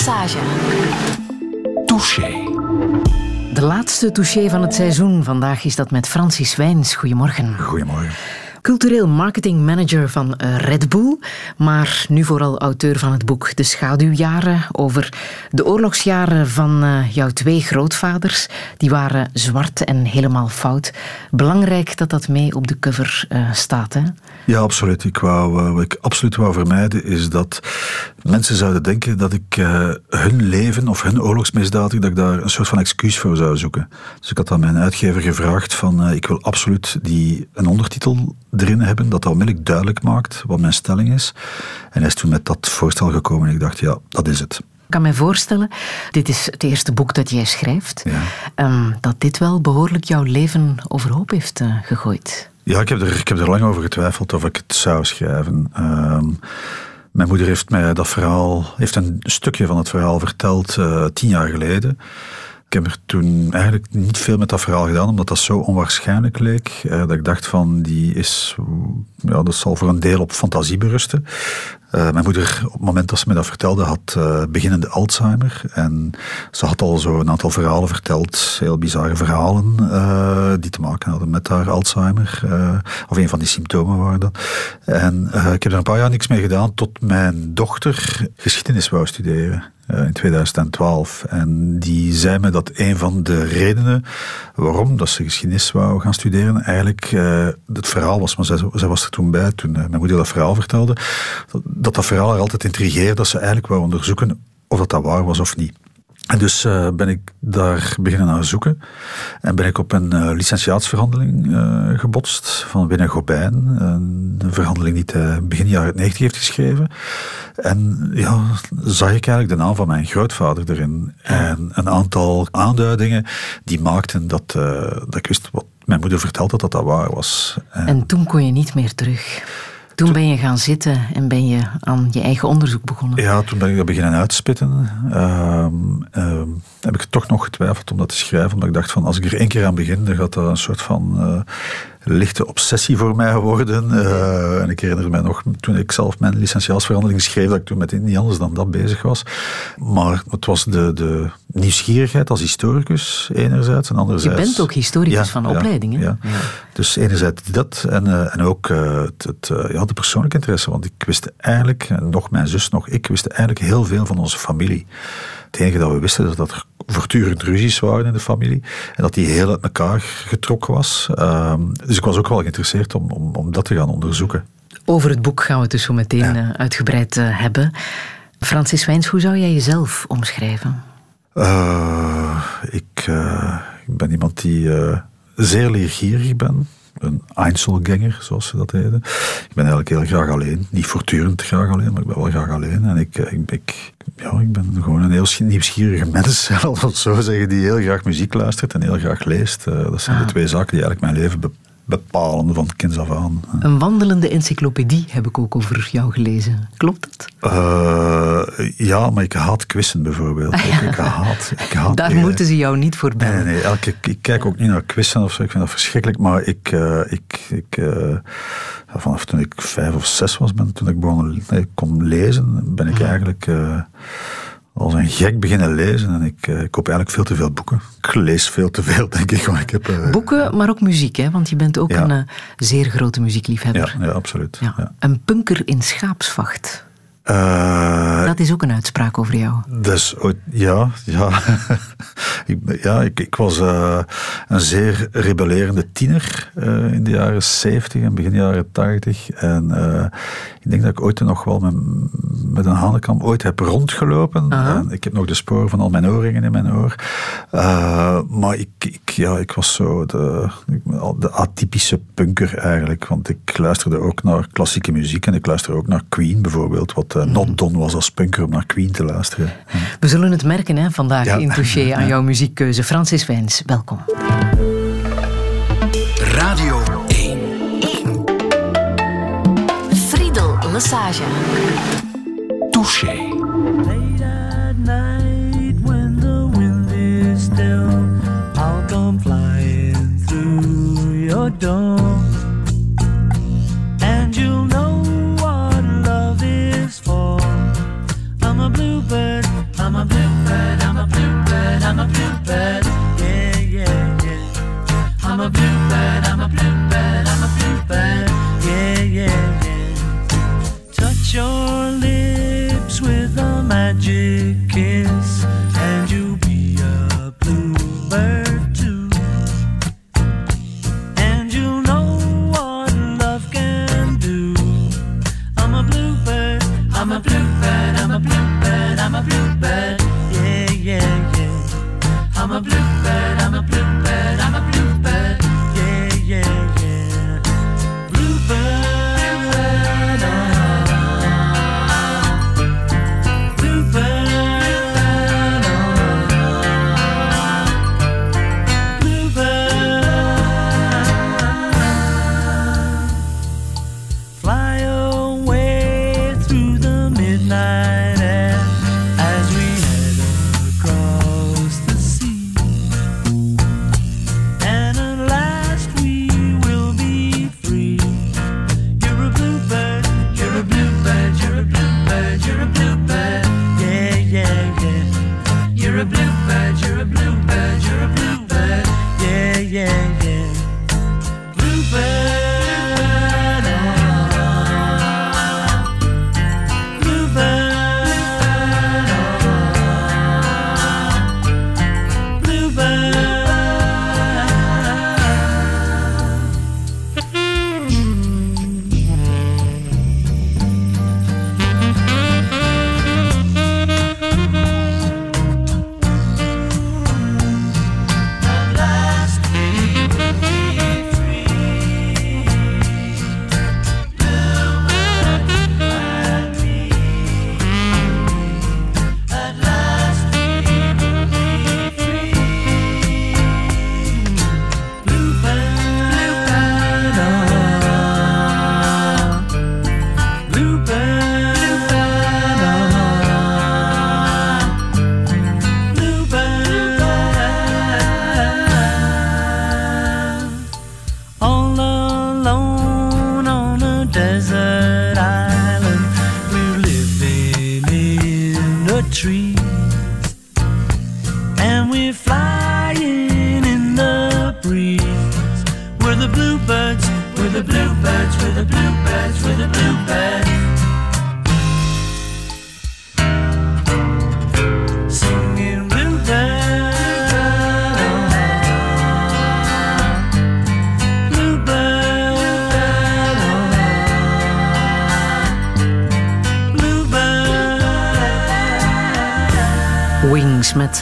Massage. Touché. De laatste touché van het seizoen. Vandaag is dat met Francis Wijns. Goedemorgen. Goedemorgen. Cultureel marketing manager van eh, Red Bull, maar nu vooral auteur van het boek De Schaduwjaren over de oorlogsjaren van eh, jouw twee grootvaders. Die waren zwart en helemaal fout. Belangrijk dat dat mee op de cover uh, staat, hè? Ja, absoluut. Ik wou, wat ik absoluut wou vermijden is dat mensen zouden denken dat ik uh, hun leven of hun oorlogsmisdaden, dat ik daar een soort van excuus voor zou zoeken. Dus ik had aan mijn uitgever gevraagd van uh, ik wil absoluut die, een ondertitel erin hebben, dat dat onmiddellijk duidelijk maakt wat mijn stelling is. En hij is toen met dat voorstel gekomen en ik dacht, ja, dat is het. Ik kan me voorstellen, dit is het eerste boek dat jij schrijft, ja. um, dat dit wel behoorlijk jouw leven overhoop heeft uh, gegooid. Ja, ik heb, er, ik heb er lang over getwijfeld of ik het zou schrijven. Um, mijn moeder heeft mij dat verhaal, heeft een stukje van het verhaal verteld uh, tien jaar geleden. Ik heb er toen eigenlijk niet veel met dat verhaal gedaan, omdat dat zo onwaarschijnlijk leek. Uh, dat ik dacht van, die is, ja, dat zal voor een deel op fantasie berusten. Uh, mijn moeder, op het moment dat ze me dat vertelde, had uh, beginnende Alzheimer. En ze had al zo een aantal verhalen verteld, heel bizarre verhalen, die te maken hadden met haar Alzheimer. of een van die symptomen waren dat. En ik heb er een paar jaar niks mee gedaan, tot mijn dochter geschiedenis wou studeren. In 2012. En die zei me dat een van de redenen waarom dat ze geschiedenis wou gaan studeren, eigenlijk het verhaal was, maar zij, zij was er toen bij, toen mijn moeder dat verhaal vertelde, dat dat verhaal haar altijd intrigeerde, dat ze eigenlijk wou onderzoeken of dat, dat waar was of niet. En dus uh, ben ik daar beginnen naar zoeken. En ben ik op een uh, licentiaatsverhandeling uh, gebotst van Winne Gobijn. Een verhandeling die hij begin jaren 90 heeft geschreven. En ja, zag ik eigenlijk de naam van mijn grootvader erin. En een aantal aanduidingen die maakten dat, dat ik wist wat mijn moeder vertelde dat dat waar was. En, en toen kon je niet meer terug. Toen ben je gaan zitten en ben je aan je eigen onderzoek begonnen. Ja, toen ben ik dat beginnen uitspitten. Uh, uh, heb ik toch nog getwijfeld om dat te schrijven, omdat ik dacht van als ik er één keer aan begin, dan gaat dat een soort van uh, lichte obsessie voor mij worden. Uh, en ik herinner me nog, toen ik zelf mijn licentiaatsverhandeling schreef, dat ik toen met niet anders dan dat bezig was. Maar het was de, de nieuwsgierigheid als historicus enerzijds en anderzijds... Je bent ook historicus ja, van opleiding, hè? Ja. ja. Dus enerzijds dat en, uh, en ook uh, het, het, ja, de persoonlijke interesse. Want ik wist eigenlijk, nog mijn zus, nog ik, wisten eigenlijk heel veel van onze familie. Het enige dat we wisten is dat er voortdurend ruzies waren in de familie. En dat die heel uit elkaar getrokken was. Uh, dus ik was ook wel geïnteresseerd om, om, om dat te gaan onderzoeken. Over het boek gaan we het dus zo meteen ja. uitgebreid uh, hebben. Francis Wijns, hoe zou jij jezelf omschrijven? Uh, ik, uh, ik ben iemand die zeer leergierig ben een Einzelganger, zoals ze dat heten. Ik ben eigenlijk heel graag alleen. Niet voortdurend graag alleen, maar ik ben wel graag alleen. En ik, ik, ik ja, ik ben gewoon een heel nieuwsgierige mens, zal ik zo zeggen, die heel graag muziek luistert en heel graag leest. Uh, dat zijn ah. de twee zaken die eigenlijk mijn leven bepalen van kinds af aan. Een wandelende encyclopedie heb ik ook over jou gelezen. Klopt dat? Uh, ja, maar ik haat quizzen bijvoorbeeld. Ah, ja. ik, ik, haat, ik haat Daar moeten ze jou niet voor bellen. Nee, nee, elke, ik kijk ook niet naar quizzen of zo. Ik vind dat verschrikkelijk. Maar ik, uh, ik, ik uh, vanaf toen ik vijf of zes was, ben, toen ik begon nee, kon lezen, ben ik Mhm. eigenlijk als een gek beginnen lezen. En ik, uh, ik koop eigenlijk veel te veel boeken. Ik lees veel te veel, denk ik. Maar ik heb, uh, boeken, maar ook muziek, hè? want je bent ook ja. een uh, zeer grote muziekliefhebber. Ja, ja absoluut. Ja. Een punker in schaapsvacht. Uh, dat is ook een uitspraak over jou. Dus, ja, ja. ik, ja ik, ik was uh, een zeer rebellerende tiener uh, in de jaren 70 en begin jaren 80. En ik denk dat ik ooit nog wel met, met een hanenkam ooit heb rondgelopen. -huh. En ik heb nog de sporen van al mijn oorringen in mijn oor. maar ik, ik, ja, ik was zo de, de atypische punker eigenlijk. Want ik luisterde ook naar klassieke muziek en ik luisterde ook naar Queen bijvoorbeeld. Wat uh, not done was als punker om naar Queen te luisteren. We zullen het merken hè, vandaag Ja. in Touché aan jouw muziekkeuze. Francis Wijns, welkom. Radio 1. Friedel Lassage. Touché. Late at night when the wind is still, I'll come flying through your door. your lips with a magic kiss.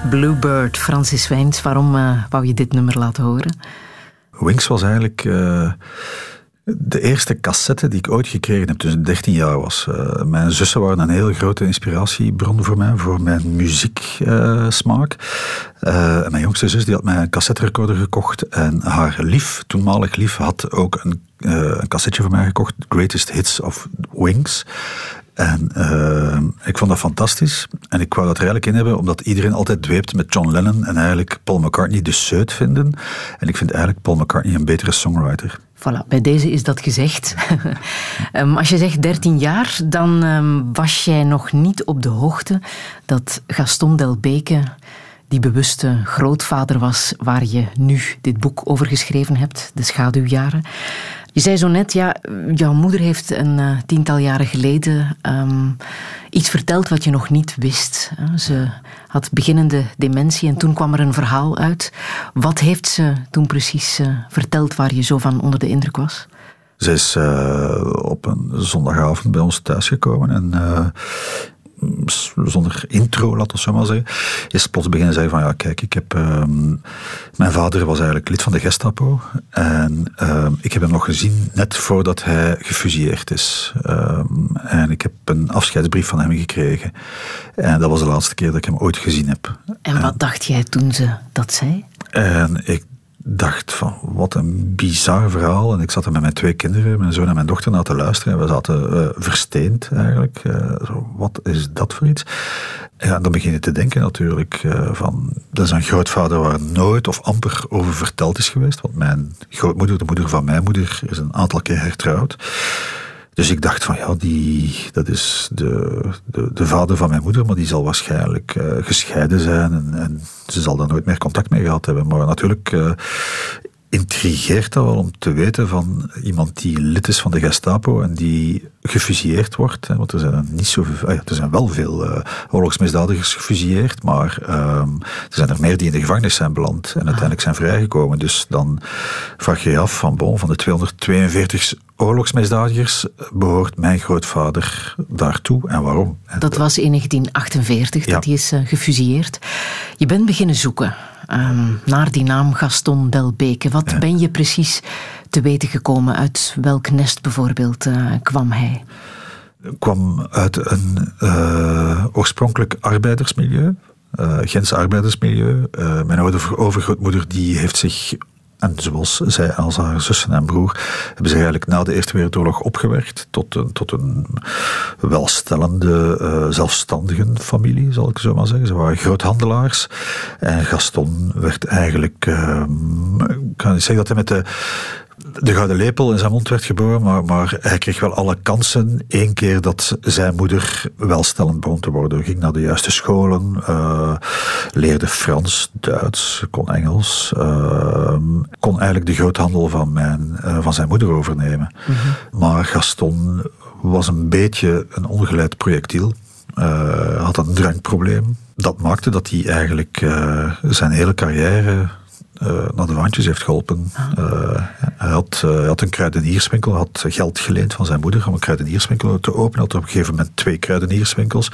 Bluebird. Francis Wijns, waarom eh, wou je dit nummer laten horen? Wings was eigenlijk eh, de eerste cassette die ik ooit gekregen heb toen ik 13 jaar was. Eh, mijn zussen waren een heel grote inspiratiebron voor mij, voor mijn muzieksmaak. Uh, mijn jongste zus die had mij een cassetterecorder gekocht en haar lief, toenmalig lief, had ook een, een cassetje voor mij gekocht, Greatest Hits of Wings. En uh, ik vond dat fantastisch. En ik wou dat er eigenlijk in hebben, omdat iedereen altijd dweept met John Lennon en eigenlijk Paul McCartney de zeut vinden. En ik vind eigenlijk Paul McCartney een betere songwriter. Voilà, bij deze is dat gezegd. um, als je zegt 13 jaar, dan um, was jij nog niet op de hoogte dat Gaston Delbeke die bewuste grootvader was waar je nu dit boek over geschreven hebt, De Schaduwjaren. Je zei zo net, ja, jouw moeder heeft een uh, tiental jaren geleden um, iets verteld wat je nog niet wist. Ze had beginnende dementie en toen kwam er een verhaal uit. Wat heeft ze toen precies uh, verteld waar je zo van onder de indruk was? Ze is uh, op een zondagavond bij ons thuisgekomen en zonder intro, laat we zo maar zeggen, is plots beginnen zeggen van ja, kijk, ik heb... Um, mijn vader was eigenlijk lid van de Gestapo en um, ik heb hem nog gezien net voordat hij gefusilleerd is. Um, en ik heb een afscheidsbrief van hem gekregen. En dat was de laatste keer dat ik hem ooit gezien heb. En wat en, dacht jij toen ze dat zei? En ik dacht van, wat een bizar verhaal. En ik zat er met mijn twee kinderen, mijn zoon en mijn dochter, naar te luisteren. En we zaten uh, versteend eigenlijk. Uh, zo, wat is dat voor iets? Ja, dan begin je te denken natuurlijk uh, van, dat is een grootvader waar nooit of amper over verteld is geweest. Want mijn grootmoeder, de moeder van mijn moeder, is een aantal keer hertrouwd. Dus ik dacht van ja, die, dat is de, de, de vader van mijn moeder, maar die zal waarschijnlijk uh, gescheiden zijn en, en, ze zal daar nooit meer contact mee gehad hebben. Maar natuurlijk uh, intrigeert dat wel om te weten van iemand die lid is van de Gestapo en die gefusilleerd wordt. Hè, want er zijn, niet zo, ah ja, er zijn wel veel uh, oorlogsmisdadigers gefusilleerd, maar um, er zijn er meer die in de gevangenis zijn beland en uiteindelijk zijn vrijgekomen. Dus dan vraag je je af van, bon, van de 242 oorlogsmisdadigers behoort mijn grootvader daartoe en waarom? Dat was in 1948 ja. dat hij is uh, gefusilleerd. Je bent beginnen zoeken um, naar die naam Gaston Delbeke. Wat ja. ben je precies te weten gekomen? Uit welk nest bijvoorbeeld uh, kwam hij? kwam uit een uh, oorspronkelijk arbeidersmilieu. Uh, Gens arbeidersmilieu. Uh, mijn oude overgrootmoeder die heeft zich en zoals zij als haar zussen en broer hebben ze eigenlijk na de Eerste Wereldoorlog opgewerkt tot een, tot een welstellende, uh, zelfstandige familie, zal ik zo maar zeggen. Ze waren groothandelaars. En Gaston werd eigenlijk, uh, ik kan niet zeggen dat hij met de de gouden lepel in zijn mond werd geboren, maar, maar hij kreeg wel alle kansen. Eén keer dat zijn moeder welstellend begon te worden. Ging naar de juiste scholen, uh, leerde Frans, Duits, kon Engels. Uh, kon eigenlijk de groothandel van, mijn, uh, van zijn moeder overnemen. Mm-hmm. Maar Gaston was een beetje een ongeleid projectiel. had een drankprobleem. Dat maakte dat hij eigenlijk zijn hele carrière uh, naar de wandjes heeft geholpen. Uh, hij, had, uh, hij had een kruidenierswinkel, had geld geleend van zijn moeder om een kruidenierswinkel te openen. Had op een gegeven moment twee kruidenierswinkels.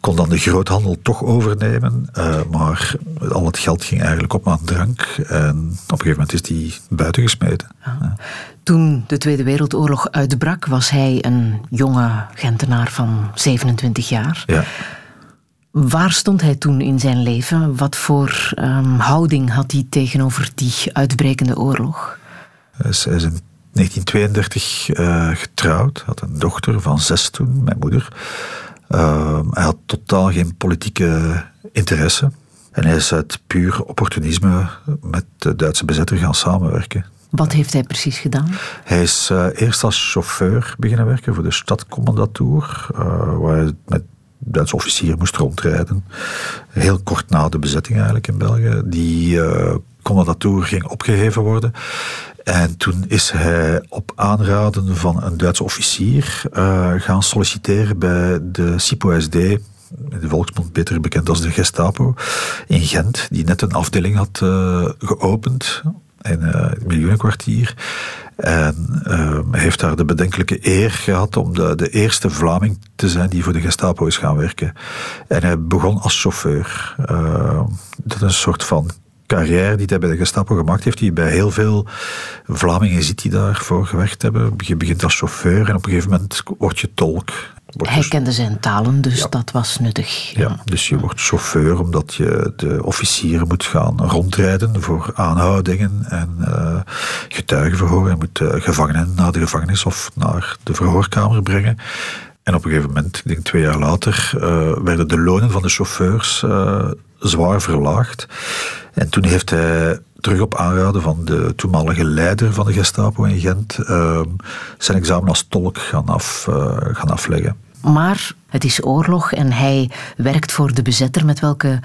Kon dan de groothandel toch overnemen, maar al het geld ging eigenlijk op aan drank. En op een gegeven moment is die buiten gesmeten. Ja. Toen de Tweede Wereldoorlog uitbrak, was hij een jonge Gentenaar van 27 jaar. Ja. Waar stond hij toen in zijn leven? Wat voor um, houding had hij tegenover die uitbrekende oorlog? Hij is, in 1932 uh, getrouwd, had een dochter van zes toen, mijn moeder. Uh, hij had totaal geen politieke interesse. En hij is uit puur opportunisme met de Duitse bezetter gaan samenwerken. Wat heeft hij precies gedaan? Hij is uh, eerst als chauffeur beginnen werken voor de stadcommandatour, waar hij met Duitse officier moest rondrijden. Heel kort na de bezetting eigenlijk in België. Die uh, commandatuur ging opgeheven worden. En toen is hij op aanraden van een Duitse officier eh, gaan solliciteren bij de SIPO-SD, in de volksmond beter bekend als de Gestapo, in Gent, die net een afdeling had eh, geopend in eh, het miljoenenkwartier. En eh, hij heeft daar de bedenkelijke eer gehad om de, de eerste Vlaming te zijn die voor de Gestapo is gaan werken. En hij begon als chauffeur. Eh, dat is een soort van carrière die hij bij de Gestapo gemaakt heeft, die bij heel veel Vlamingen ziet die daarvoor gewerkt hebben. Je begint als chauffeur en op een gegeven moment word je tolk. Word Hij je kende zijn talen, dus Ja. dat was nuttig. ja, dus je wordt chauffeur omdat je de officieren moet gaan rondrijden voor aanhoudingen en eh getuigen verhoren. Je moet eh, gevangenen naar de gevangenis of naar de verhoorkamer brengen. En op een gegeven moment, ik denk twee jaar later, eh, werden de lonen van de chauffeurs eh, zwaar verlaagd. En toen heeft hij terug op aanraden van de toenmalige leider van de Gestapo in Gent eh, zijn examen als tolk gaan, af, gaan afleggen. Maar het is oorlog en hij werkt voor de bezetter. Met welke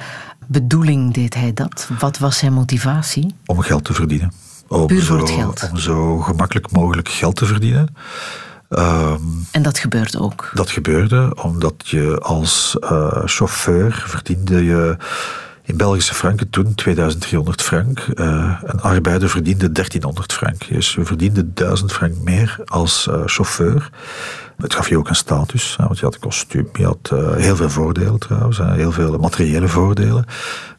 bedoeling deed hij dat? Wat was zijn motivatie? om geld te verdienen. Om Puur voor zo, het geld. Om zo gemakkelijk mogelijk geld te verdienen. Ehm, En dat gebeurt ook. dat gebeurde omdat je als eh, chauffeur verdiende je in Belgische franken toen 2300 frank. Eh, een arbeider verdiende 1300 frank. Dus je verdiende 1000 frank meer als eh, chauffeur. Het gaf je ook een status, want je had een kostuum, je had heel veel voordelen trouwens, heel veel materiële voordelen.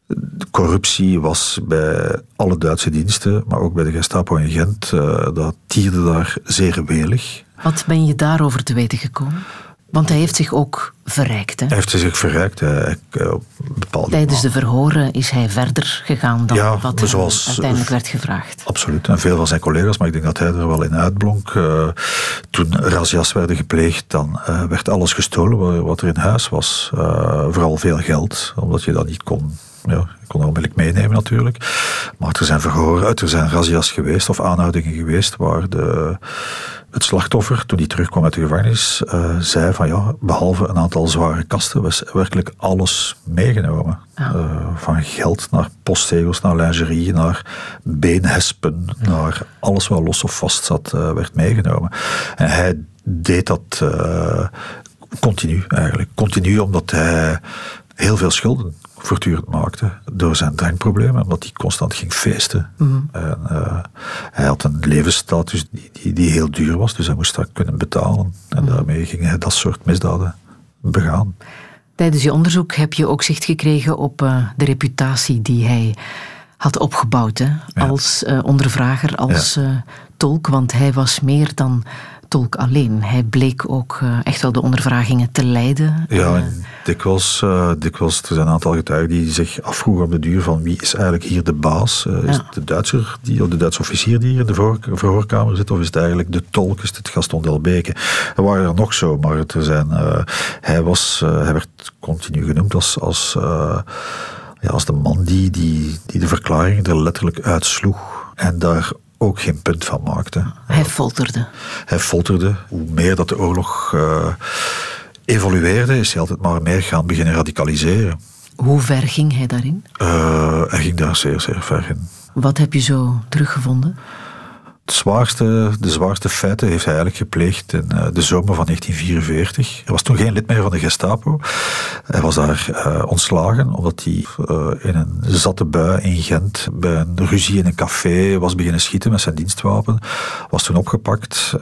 De corruptie was bij alle Duitse diensten, maar ook bij de Gestapo in Gent, eh, dat tierde daar zeer welig. Wat ben je daarover te weten gekomen? Want hij heeft zich ook verrijkt. Hè? Hij heeft zich verrijkt. Hij, hij, eh, op bepaalde Tijdens de verhoren is hij verder gegaan dan Ja, wat hem zoals- uiteindelijk werd gevraagd. Absoluut. En veel van zijn collega's, maar ik denk dat hij er wel in uitblonk. Eh, toen razzia's werden gepleegd, dan eh, werd alles gestolen wa- wat er in huis was. Eh, vooral veel geld, omdat je dat niet kon. Ja, je kon onmiddellijk meenemen natuurlijk. Maar er zijn verhoren, er zijn razzia's geweest of aanhoudingen geweest waar de, het slachtoffer, toen hij terugkwam uit de gevangenis, eh, zei van ja, behalve een aantal zware kasten, was werkelijk alles meegenomen. Ah. Eh, van geld naar postzegels, naar lingerie, naar beenhespen, naar alles wat los of vast zat, eh, werd meegenomen. En hij deed dat continu eigenlijk. Continu omdat hij heel veel schulden voortdurend maakte door zijn drankproblemen, omdat hij constant ging feesten. En, eh, hij had een levensstatus die, die, die heel duur was, dus hij moest dat kunnen betalen. En daarmee ging hij dat soort misdaden begaan. Tijdens je onderzoek heb je ook zicht gekregen op eh, de reputatie die hij had opgebouwd hè? als eh, ondervrager, als tolk. Want hij was meer dan tolk alleen. Hij bleek ook eh, echt wel de ondervragingen te leiden. Ja, Eh, dikwijls, eh, dikwijls, er zijn een aantal getuigen die zich afvroegen op de duur van wie is eigenlijk hier de baas? Is het de Duitser, die, of de Duitse officier die hier in de verhoor- verhoorkamer zit, of is het eigenlijk de tolk, is het Gaston Delbeke? Er waren er nog zo, maar er zijn, hij, was, hij werd continu genoemd als, als, ja, als de man die, die, die de verklaring er letterlijk uitsloeg en daar ook geen punt van maakte. hij folterde. Hij folterde. Hoe meer dat de oorlog eh, evolueerde, is hij altijd maar meer gaan beginnen radicaliseren. Hoe ver ging hij daarin? Eh, hij ging daar zeer, zeer ver in. Wat heb je zo teruggevonden? Zwaarste, de zwaarste feiten heeft hij eigenlijk gepleegd in eh, de zomer van 1944. Hij was toen geen lid meer van de Gestapo. Hij was daar eh, ontslagen omdat hij eh, in een zatte bui in Gent bij een ruzie in een café was beginnen schieten met zijn dienstwapen. Was toen opgepakt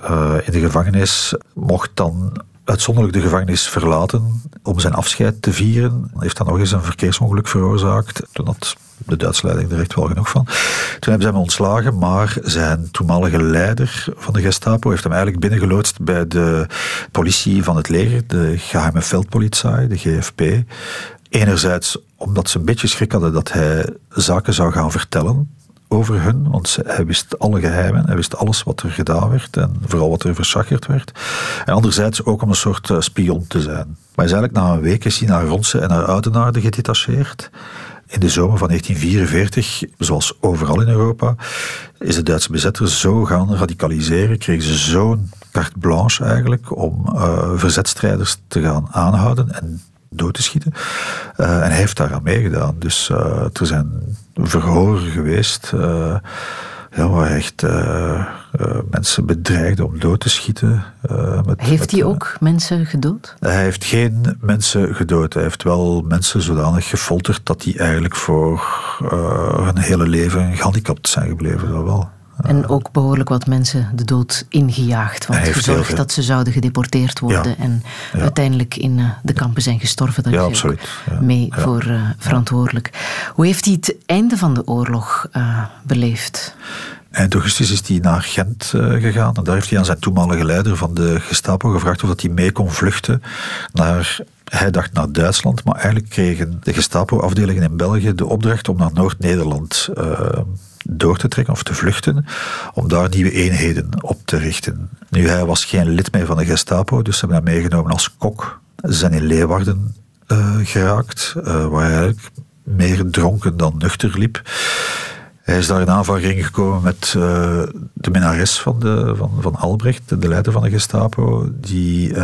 in de gevangenis. Mocht dan uitzonderlijk de gevangenis verlaten om zijn afscheid te vieren. Heeft dan nog eens een verkeersongeluk veroorzaakt. Toen had de Duitse leiding er echt wel genoeg van. Toen hebben ze hem ontslagen, maar zijn toenmalige leider van de Gestapo heeft hem eigenlijk binnengeloodst bij de politie van het leger, de geheime veldpolitie, de GFP. Enerzijds omdat ze een beetje schrik hadden dat hij zaken zou gaan vertellen over hun, want hij wist alle geheimen, hij wist alles wat er gedaan werd en vooral wat er verschacherd werd. En anderzijds ook om een soort eh, spion te zijn. Maar is eigenlijk na een week is hij naar Ronse en naar Oudenaarde gedetacheerd. In de zomer van 1944, zoals overal in Europa, is de Duitse bezetter zo gaan radicaliseren, kregen ze zo'n carte blanche eigenlijk om eh, verzetstrijders te gaan aanhouden en dood te schieten. Eh, en hij heeft daaraan meegedaan. Dus eh, er zijn verhoren geweest. Ja, waar echt eh, eh, mensen bedreigde om dood te schieten. eh, met, Heeft met, hij ook mensen gedood? Hij heeft geen mensen gedood. Hij heeft wel mensen zodanig gefolterd dat die eigenlijk voor hun hele leven gehandicapt zijn gebleven. Dat wel. En ook behoorlijk wat mensen de dood ingejaagd. Want gezorgd veel. dat ze zouden gedeporteerd worden. Ja. En Ja. uiteindelijk in eh, de kampen zijn gestorven. Daar Ja, is absoluut. ook mee voor eh, verantwoordelijk. Hoe heeft hij het einde van de oorlog eh, beleefd? Eind augustus is hij naar Gent gegaan. En daar heeft hij aan zijn toenmalige leider van de Gestapo gevraagd of dat hij mee kon vluchten naar... Hij dacht naar Duitsland, maar eigenlijk kregen de Gestapo-afdelingen in België de opdracht om naar Noord-Nederland door te trekken of te vluchten, om daar nieuwe eenheden op te richten. Nu, hij was geen lid meer van de Gestapo, dus ze hebben hem meegenomen als kok. Ze zijn in Leeuwarden eh, geraakt, eh, waar hij eigenlijk meer dronken dan nuchter liep. Hij is daar in aanvaring gekomen met eh, de minnares van, de, van, van Albrecht, de leider van de Gestapo, die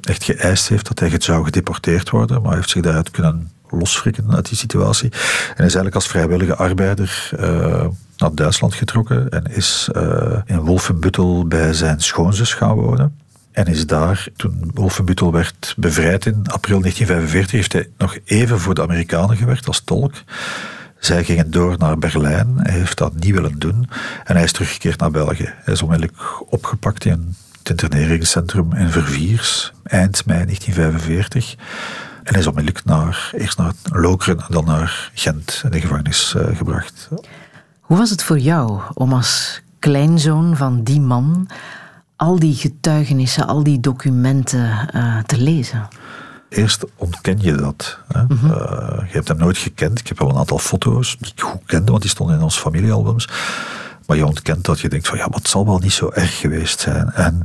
echt geëist heeft dat hij zou gedeporteerd worden, maar hij heeft zich daaruit kunnen losfrikken uit die situatie. En is eigenlijk als vrijwillige arbeider eh, naar Duitsland getrokken en is eh, in Wolfenbüttel bij zijn schoonzus gaan wonen. En is daar, toen Wolfenbüttel werd bevrijd in april 1945, heeft hij nog even voor de Amerikanen gewerkt als tolk. Zij gingen door naar Berlijn. Hij heeft dat niet willen doen. En hij is teruggekeerd naar België. Hij is onmiddellijk opgepakt in het interneringscentrum in Verviers, eind mei 1945. En is onmiddellijk naar, eerst naar Lokeren en dan naar Gent in de gevangenis eh, gebracht. Hoe was het voor jou om als kleinzoon van die man al die getuigenissen, al die documenten eh, te lezen? Eerst ontken je dat. Hè. Eh, je hebt hem nooit gekend. Ik heb wel een aantal foto's die ik goed kende, want die stonden in onze familiealbums. Maar je ontkent dat je denkt van ja, maar het zal wel niet zo erg geweest zijn. En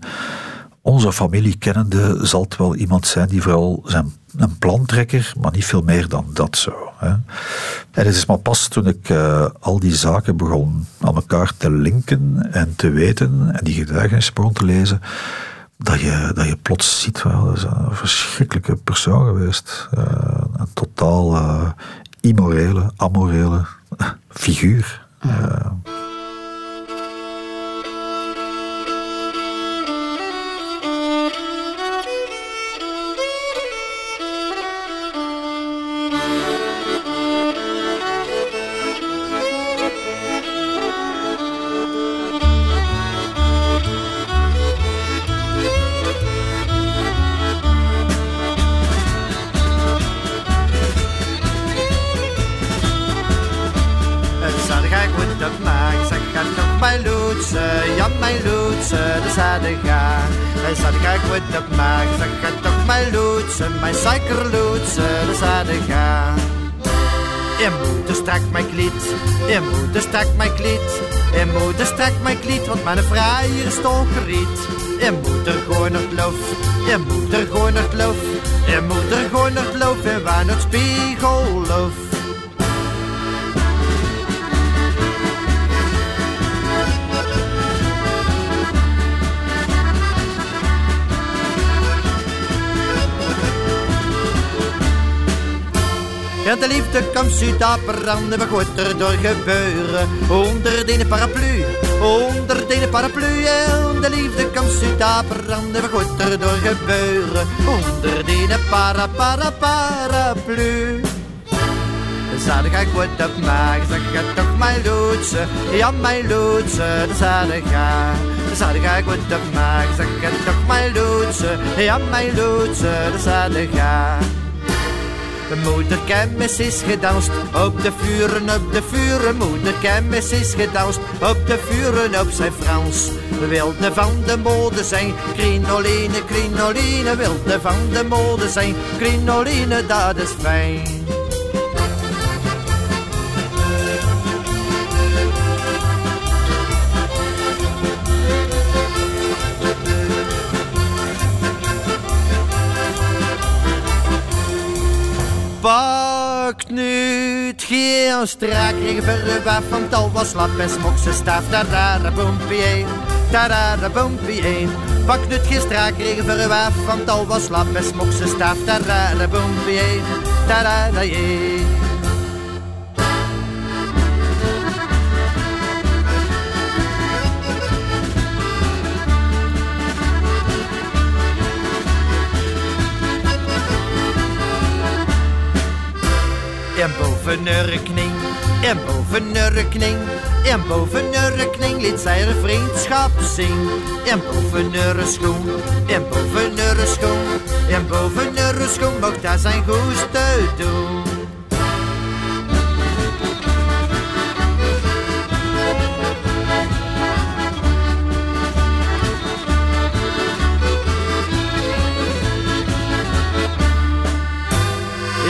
onze familie kennende zal het wel iemand zijn die vooral zijn een plantrekker, maar niet veel meer dan dat zo. Hè. En het is maar pas toen ik eh, al die zaken begon aan elkaar te linken en te weten en die getuigenissen begon te lezen, dat je, dat je plots ziet, wel, dat is een verschrikkelijke persoon geweest. Eh, een totaal eh, immorele, amorele figuur. Eh, loetsen, mijn suikerloetsen, de zadde ga. Je moeder strak mijn kliet, je moeder strak mijn kliet, je moeder strak mijn kliet, want mijn vrijer is geriet. Je moeder gewoon het loof, je moeder gewoon het loof, je moeder gewoon het loof en waar het spiegelloof. Ja, de liefde komt Zuid-Aperan en we gooit er door gebeuren. Onder de paraplu, onder de paraplu. En de liefde komt Zuid-Aperan en we gooit er door gebeuren. Onder de para, para, paraplu. Ik goed op maag, zeg ga toch mijn loodse, ja mijn loodse, de. Zadig ik goed op maag, zeg ga toch mijn loodse, ja mijn loodse, de zadig ga. Moeder Kemmis is gedanst op de vuren, op de vuren. Moeder Kemmis is gedanst op de vuren, op zijn Frans. We wilden van de mode zijn, crinoline, crinoline. Wilden van de mode zijn, crinoline, dat is fijn. Pak nu het geen strak regen af, want al was slap en smok ze staaf. Tadada boompie, tadada boompie. Pak nu het geen strak regen af, want al was slap en smok ze staaf. Tadada boompie, boven en boven rekening, en boven liet zij haar vriendschap zien. En boven schoen, en boven schoen, en boven schoen mocht hij zijn goeste doen.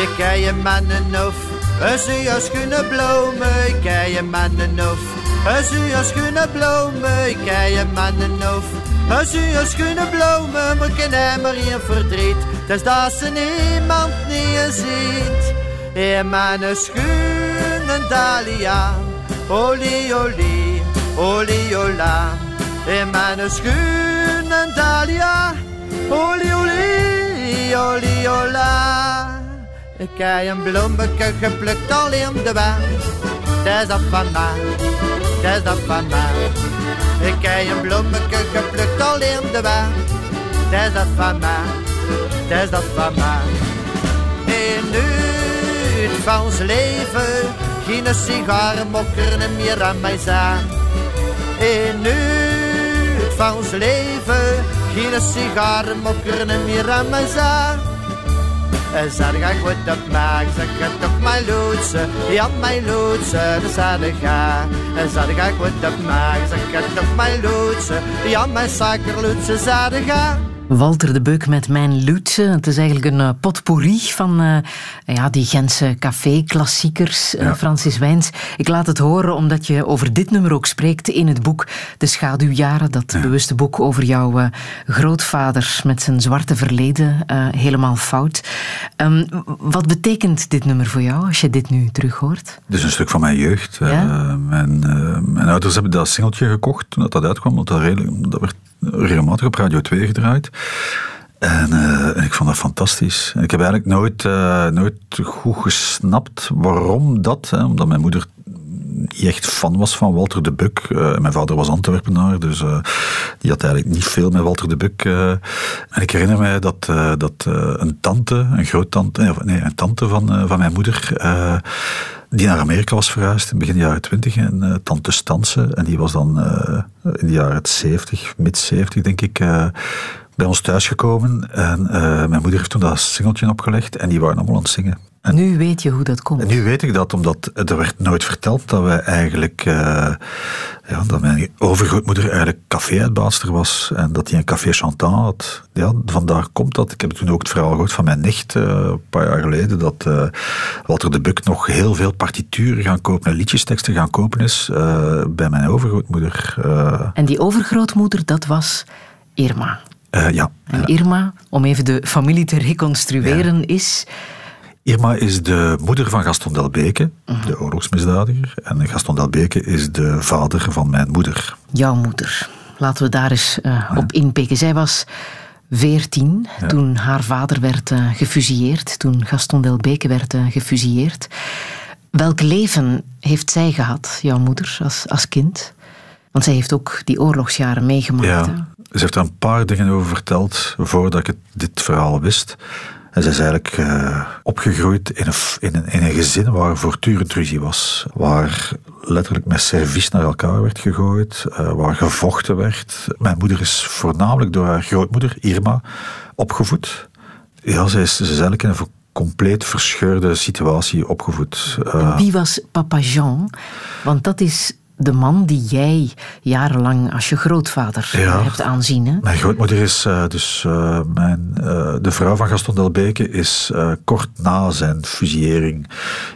Ik kan je mannen of als u als kunnen bloemen. Kan je mannen of als u als kunnen bloemen. Kan je mannen of als u als kunnen bloemen. Maar ken hem maar in verdriet. Dus dat ze niemand niet ziet. In mijn schoenen dalia. Oli oli, oli ola. In mijn schoenen dalia. Oli oli, oli ola. Ik heb een bloemetje geplukt al in de wijn. Dat is dat van mij, dat van mij. Ik heb een bloemetje geplukt al in de wijn. Dat is dat van mij, dat is dat van mij. Het van ons leven, geen sigarenmokker meer aan mij zijn. Het van ons leven, geen sigarenmokker meer aan mij zijn. Zat ik goed op maak, zeg het op mijn loodse, ja mijn loodse, de zat ik ga. Zat ik goed op maak, zeg het op mijn loodse, ja mijn suikerloodse, zat ik ga. Walter de Beuk met Mijn Loetse. Het is eigenlijk een uh, potpourri van uh, ja, die Gentse café-klassiekers, uh, Ja. Francis Wijns. Ik laat het horen omdat je over dit nummer ook spreekt in het boek De Schaduwjaren. Dat bewuste boek over jouw uh, grootvader met zijn zwarte verleden. helemaal fout. Um, wat betekent dit nummer voor jou als je dit nu terug hoort? Het is een stuk van mijn jeugd. Ja? Mijn, mijn ouders hebben dat singeltje gekocht toen dat, dat uitkwam, want dat, redelijk, dat werd regelmatig op Radio 2 gedraaid. En, uh, en, ik vond dat fantastisch. En ik heb eigenlijk nooit, uh, nooit goed gesnapt waarom dat. Hè, omdat mijn moeder niet echt fan was van Walter de Buk. Uh, mijn vader was Antwerpenaar, dus die had eigenlijk niet veel met Walter de Buk. en ik herinner mij dat, dat een tante, een groottante, nee, een tante van, van mijn moeder die naar Amerika was verhuisd in begin jaren twintig, en uh, tante Stanse, en die was dan uh, in de jaren 70, mid 70 denk ik, uh, bij ons thuisgekomen. En mijn moeder heeft toen dat singeltje opgelegd en die waren allemaal aan het zingen. En nu weet je hoe dat komt. Nu weet ik dat, omdat er werd nooit verteld dat wij eigenlijk, uh, ja, dat mijn overgrootmoeder eigenlijk café-uitbaatster was en dat hij een café chantant had. Ja, vandaar komt dat. Ik heb toen ook het verhaal gehoord van mijn nicht, uh, een paar jaar geleden, dat uh, Walter de Buk nog heel veel partituren gaan kopen en liedjesteksten gaan kopen is bij mijn overgrootmoeder. En die overgrootmoeder, dat was Irma. ja. En Irma, om even de familie te reconstrueren, ja. is... Irma is de moeder van Gaston Delbeke, uh-huh. de oorlogsmisdadiger. En Gaston Delbeke is de vader van mijn moeder. Jouw moeder. Laten we daar eens uh, ja. op inpikken. Zij was veertien ja. toen haar vader werd uh, gefusilleerd. Toen Gaston Delbeke werd uh, gefusilleerd. Welk leven heeft zij gehad, jouw moeder, als, als kind? Want zij heeft ook die oorlogsjaren meegemaakt. Ja, hè? ze heeft er een paar dingen over verteld voordat ik het, dit verhaal wist. En ze is eigenlijk uh, opgegroeid in een, in, een, een gezin waar voortdurend ruzie was. Waar letterlijk met servies naar elkaar werd gegooid. Uh, waar gevochten werd. Mijn moeder is voornamelijk door haar grootmoeder, Irma, opgevoed. Ja, ze is, ze eigenlijk in een compleet verscheurde situatie opgevoed. Uh, Wie was papa Jean? Want dat is de man die jij jarenlang als je grootvader ja, hebt aanzien. Hè? Mijn grootmoeder is uh, dus uh, mijn, uh, de vrouw van Gaston Delbeke is kort na zijn fusillering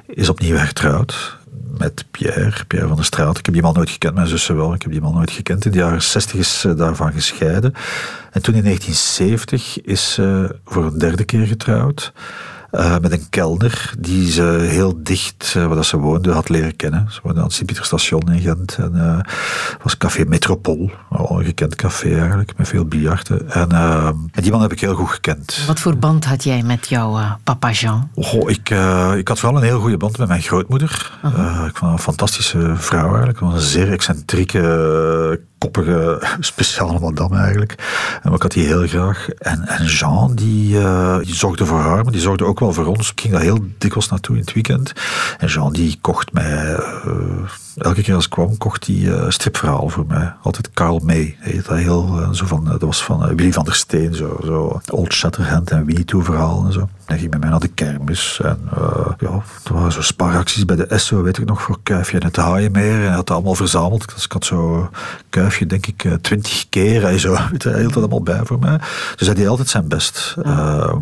is opnieuw hertrouwd met Pierre, Pierre van der Straat. Ik heb die man nooit gekend, mijn zussen wel. Ik heb die man nooit gekend. In de jaren 60 is ze daarvan gescheiden. En toen in 1970 is ze voor een derde keer getrouwd. Uh, met een kelner die ze heel dicht, uh, waar ze woonde, had leren kennen. Ze woonde aan het Sint-Pieterstation in Gent. En uh, was Café Metropool, al een gekend café eigenlijk, met veel biljarten. En, en, die man heb ik heel goed gekend. Wat voor band had jij met jouw papa Jean? Oh, ik, ik had vooral een heel goede band met mijn grootmoeder. -huh. ik vond haar een fantastische vrouw eigenlijk. Een zeer excentrieke, koppige, speciale madame eigenlijk. En ik had die heel graag. En, en Jean, die, eh, die zorgde voor haar, maar die zorgde ook wel voor ons. Ik ging daar heel dikwijls naartoe in het weekend. En Jean, die kocht mij... eh, elke keer als ik kwam, kocht hij eh stripverhaal voor mij. Altijd Carl May. Heet dat heel... eh, zo van, dat was van eh, Willy van der Steen, zo, zo Old Shatterhand en Winnie Toe verhaal en zo. Hij ging met mij naar de kermis. En eh, ja, er waren zo spaaracties bij de Esso, weet ik nog, voor Kuifje en het Haaienmeer. En hij had dat allemaal verzameld. Dus ik had zo Kuifje, denk ik, eh, twintig keer. Hij, zo, weet je, hij hield dat allemaal bij voor mij. Dus hij deed altijd zijn best. Ehm,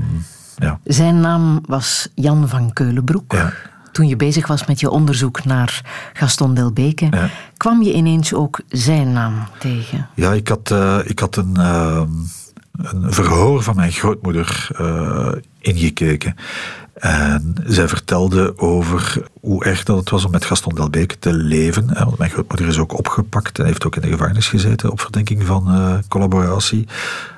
ja. Zijn naam was Jan van Keulenbroek. Ja. Toen je bezig was met je onderzoek naar Gaston Delbeke, Ja. kwam je ineens ook zijn naam tegen. Ja, ik had, eh, ik had een, ehm, een verhoor van mijn grootmoeder eh, ingekeken. En zij vertelde over hoe erg dat het was om met Gaston Delbeke te leven. Want mijn grootmoeder is ook opgepakt en heeft ook in de gevangenis gezeten op verdenking van eh, collaboratie.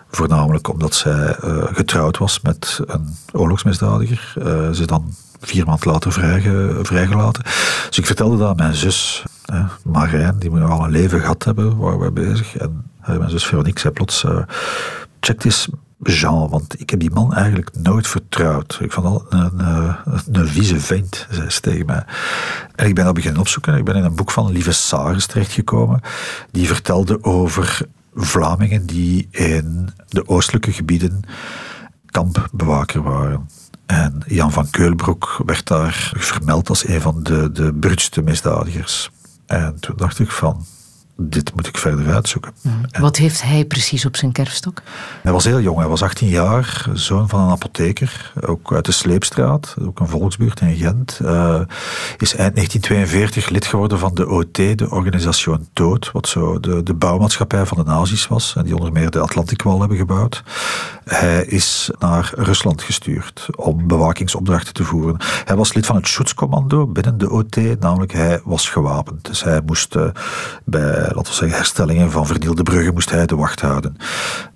Voornamelijk omdat zij eh, getrouwd was met een oorlogsmisdadiger. Eh, ze dan vier maanden later vrijge- vrijgelaten. Dus ik vertelde dat aan mijn zus, hè, Marijn, die nog al een leven gehad hebben, waar we bezig. En mijn zus Veronique zei plots, eh, check eens Jean, want ik heb die man eigenlijk nooit vertrouwd. Ik vond al een, een, een vieze vent, zei ze tegen mij. En ik ben dat beginnen opzoeken. Ik ben in een boek van Lieve Saris terechtgekomen. Die vertelde over Vlamingen die in de oostelijke gebieden kampbewaker waren. En Jan van Keulbroek werd daar vermeld als een van de, de misdadigers. En toen dacht ik van, dit moet ik verder uitzoeken. En Wat heeft hij precies op zijn kerfstok? hij was heel jong, hij was 18 jaar, zoon van een apotheker, ook uit de Sleepstraat, ook een volksbuurt in Gent. Eh, is eind 1942 lid geworden van de OT, de Organisation Tood, wat zo de, de bouwmaatschappij van de nazi's was, en die onder meer de Atlantikwal hebben gebouwd. Hij is naar Rusland gestuurd om bewakingsopdrachten te voeren. Hij was lid van het Schutzkommando binnen de OT, namelijk hij was gewapend. Dus hij moest eh, bij, laten we zeggen, herstellingen van vernielde bruggen moest hij de wacht houden.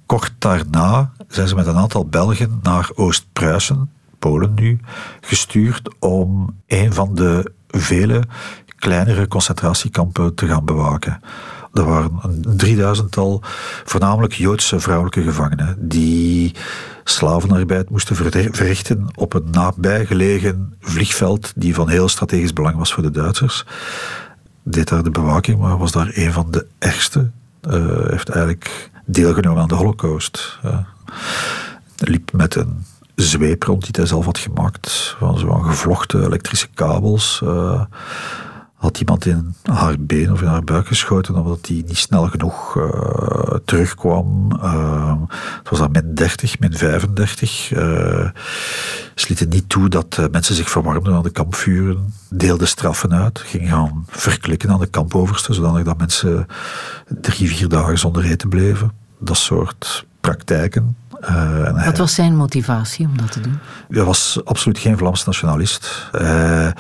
Kort daarna zijn ze met een aantal Belgen naar Oost-Pruisen, Polen nu, gestuurd om een van de vele kleinere concentratiekampen te gaan bewaken. Er waren een drieduizendtal voornamelijk Joodse vrouwelijke gevangenen die slavenarbeid moesten verrichten op een nabijgelegen vliegveld die van heel strategisch belang was voor de Duitsers. Deed daar de bewaking, maar was daar een van de ergste. Eh, heeft eigenlijk deelgenomen aan de Holocaust. Eh, liep met een zweep rond die hij zelf had gemaakt, van zo'n gevlochten elektrische kabels. eh, had iemand in haar been of in haar buik geschoten omdat die niet snel genoeg eh, terugkwam. Eh, het was dan min 30, min 35. Eh, ze lieten niet toe dat eh, mensen zich verwarmden aan de kampvuren. Deelden straffen uit. Gingen gaan verklikken aan de kampoverste, zodanig dat mensen drie, vier dagen zonder eten bleven. Dat soort praktijken. Hij- Wat was zijn motivatie om dat te doen? hij was absoluut geen Vlaams nationalist. Hij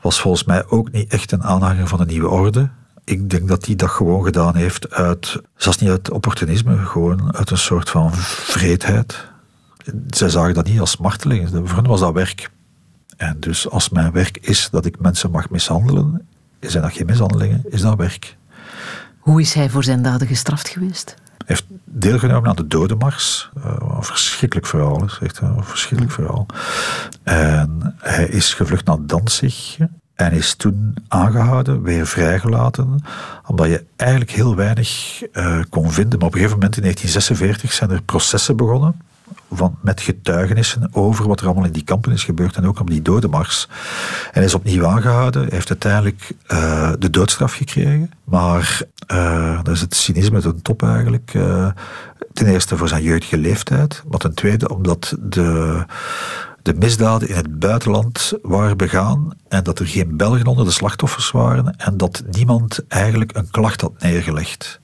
was volgens mij ook niet echt een aanhanger van de nieuwe orde. Ik denk dat hij dat gewoon gedaan heeft uit, zelfs niet uit opportunisme, gewoon uit een soort van vreedheid. Zij zagen dat niet als marteling. Voor hen was dat werk. En dus als mijn werk is dat ik mensen mag mishandelen, zijn dat geen mishandelingen, is dat werk. Hoe is hij voor zijn daden gestraft geweest? Heeft deelgenomen aan de dodenmars. Eh, een verschrikkelijk verhaal is. Echt verschrikkelijk verhaal. En hij is gevlucht naar Danzig. En is toen aangehouden, weer vrijgelaten. Omdat je eigenlijk heel weinig eh, kon vinden. Maar op een gegeven moment in 1946 zijn er processen begonnen. Met getuigenissen over wat er allemaal in die kampen is gebeurd. En ook op die dodenmars. En is opnieuw aangehouden. Heeft uiteindelijk eh, de doodstraf gekregen. Maar eh, dat is het cynisme ten top eigenlijk. Eh, ten eerste voor zijn jeugdige leeftijd. Maar ten tweede omdat de, de misdaden in het buitenland waren begaan. En dat er geen Belgen onder de slachtoffers waren. En dat niemand eigenlijk een klacht had neergelegd.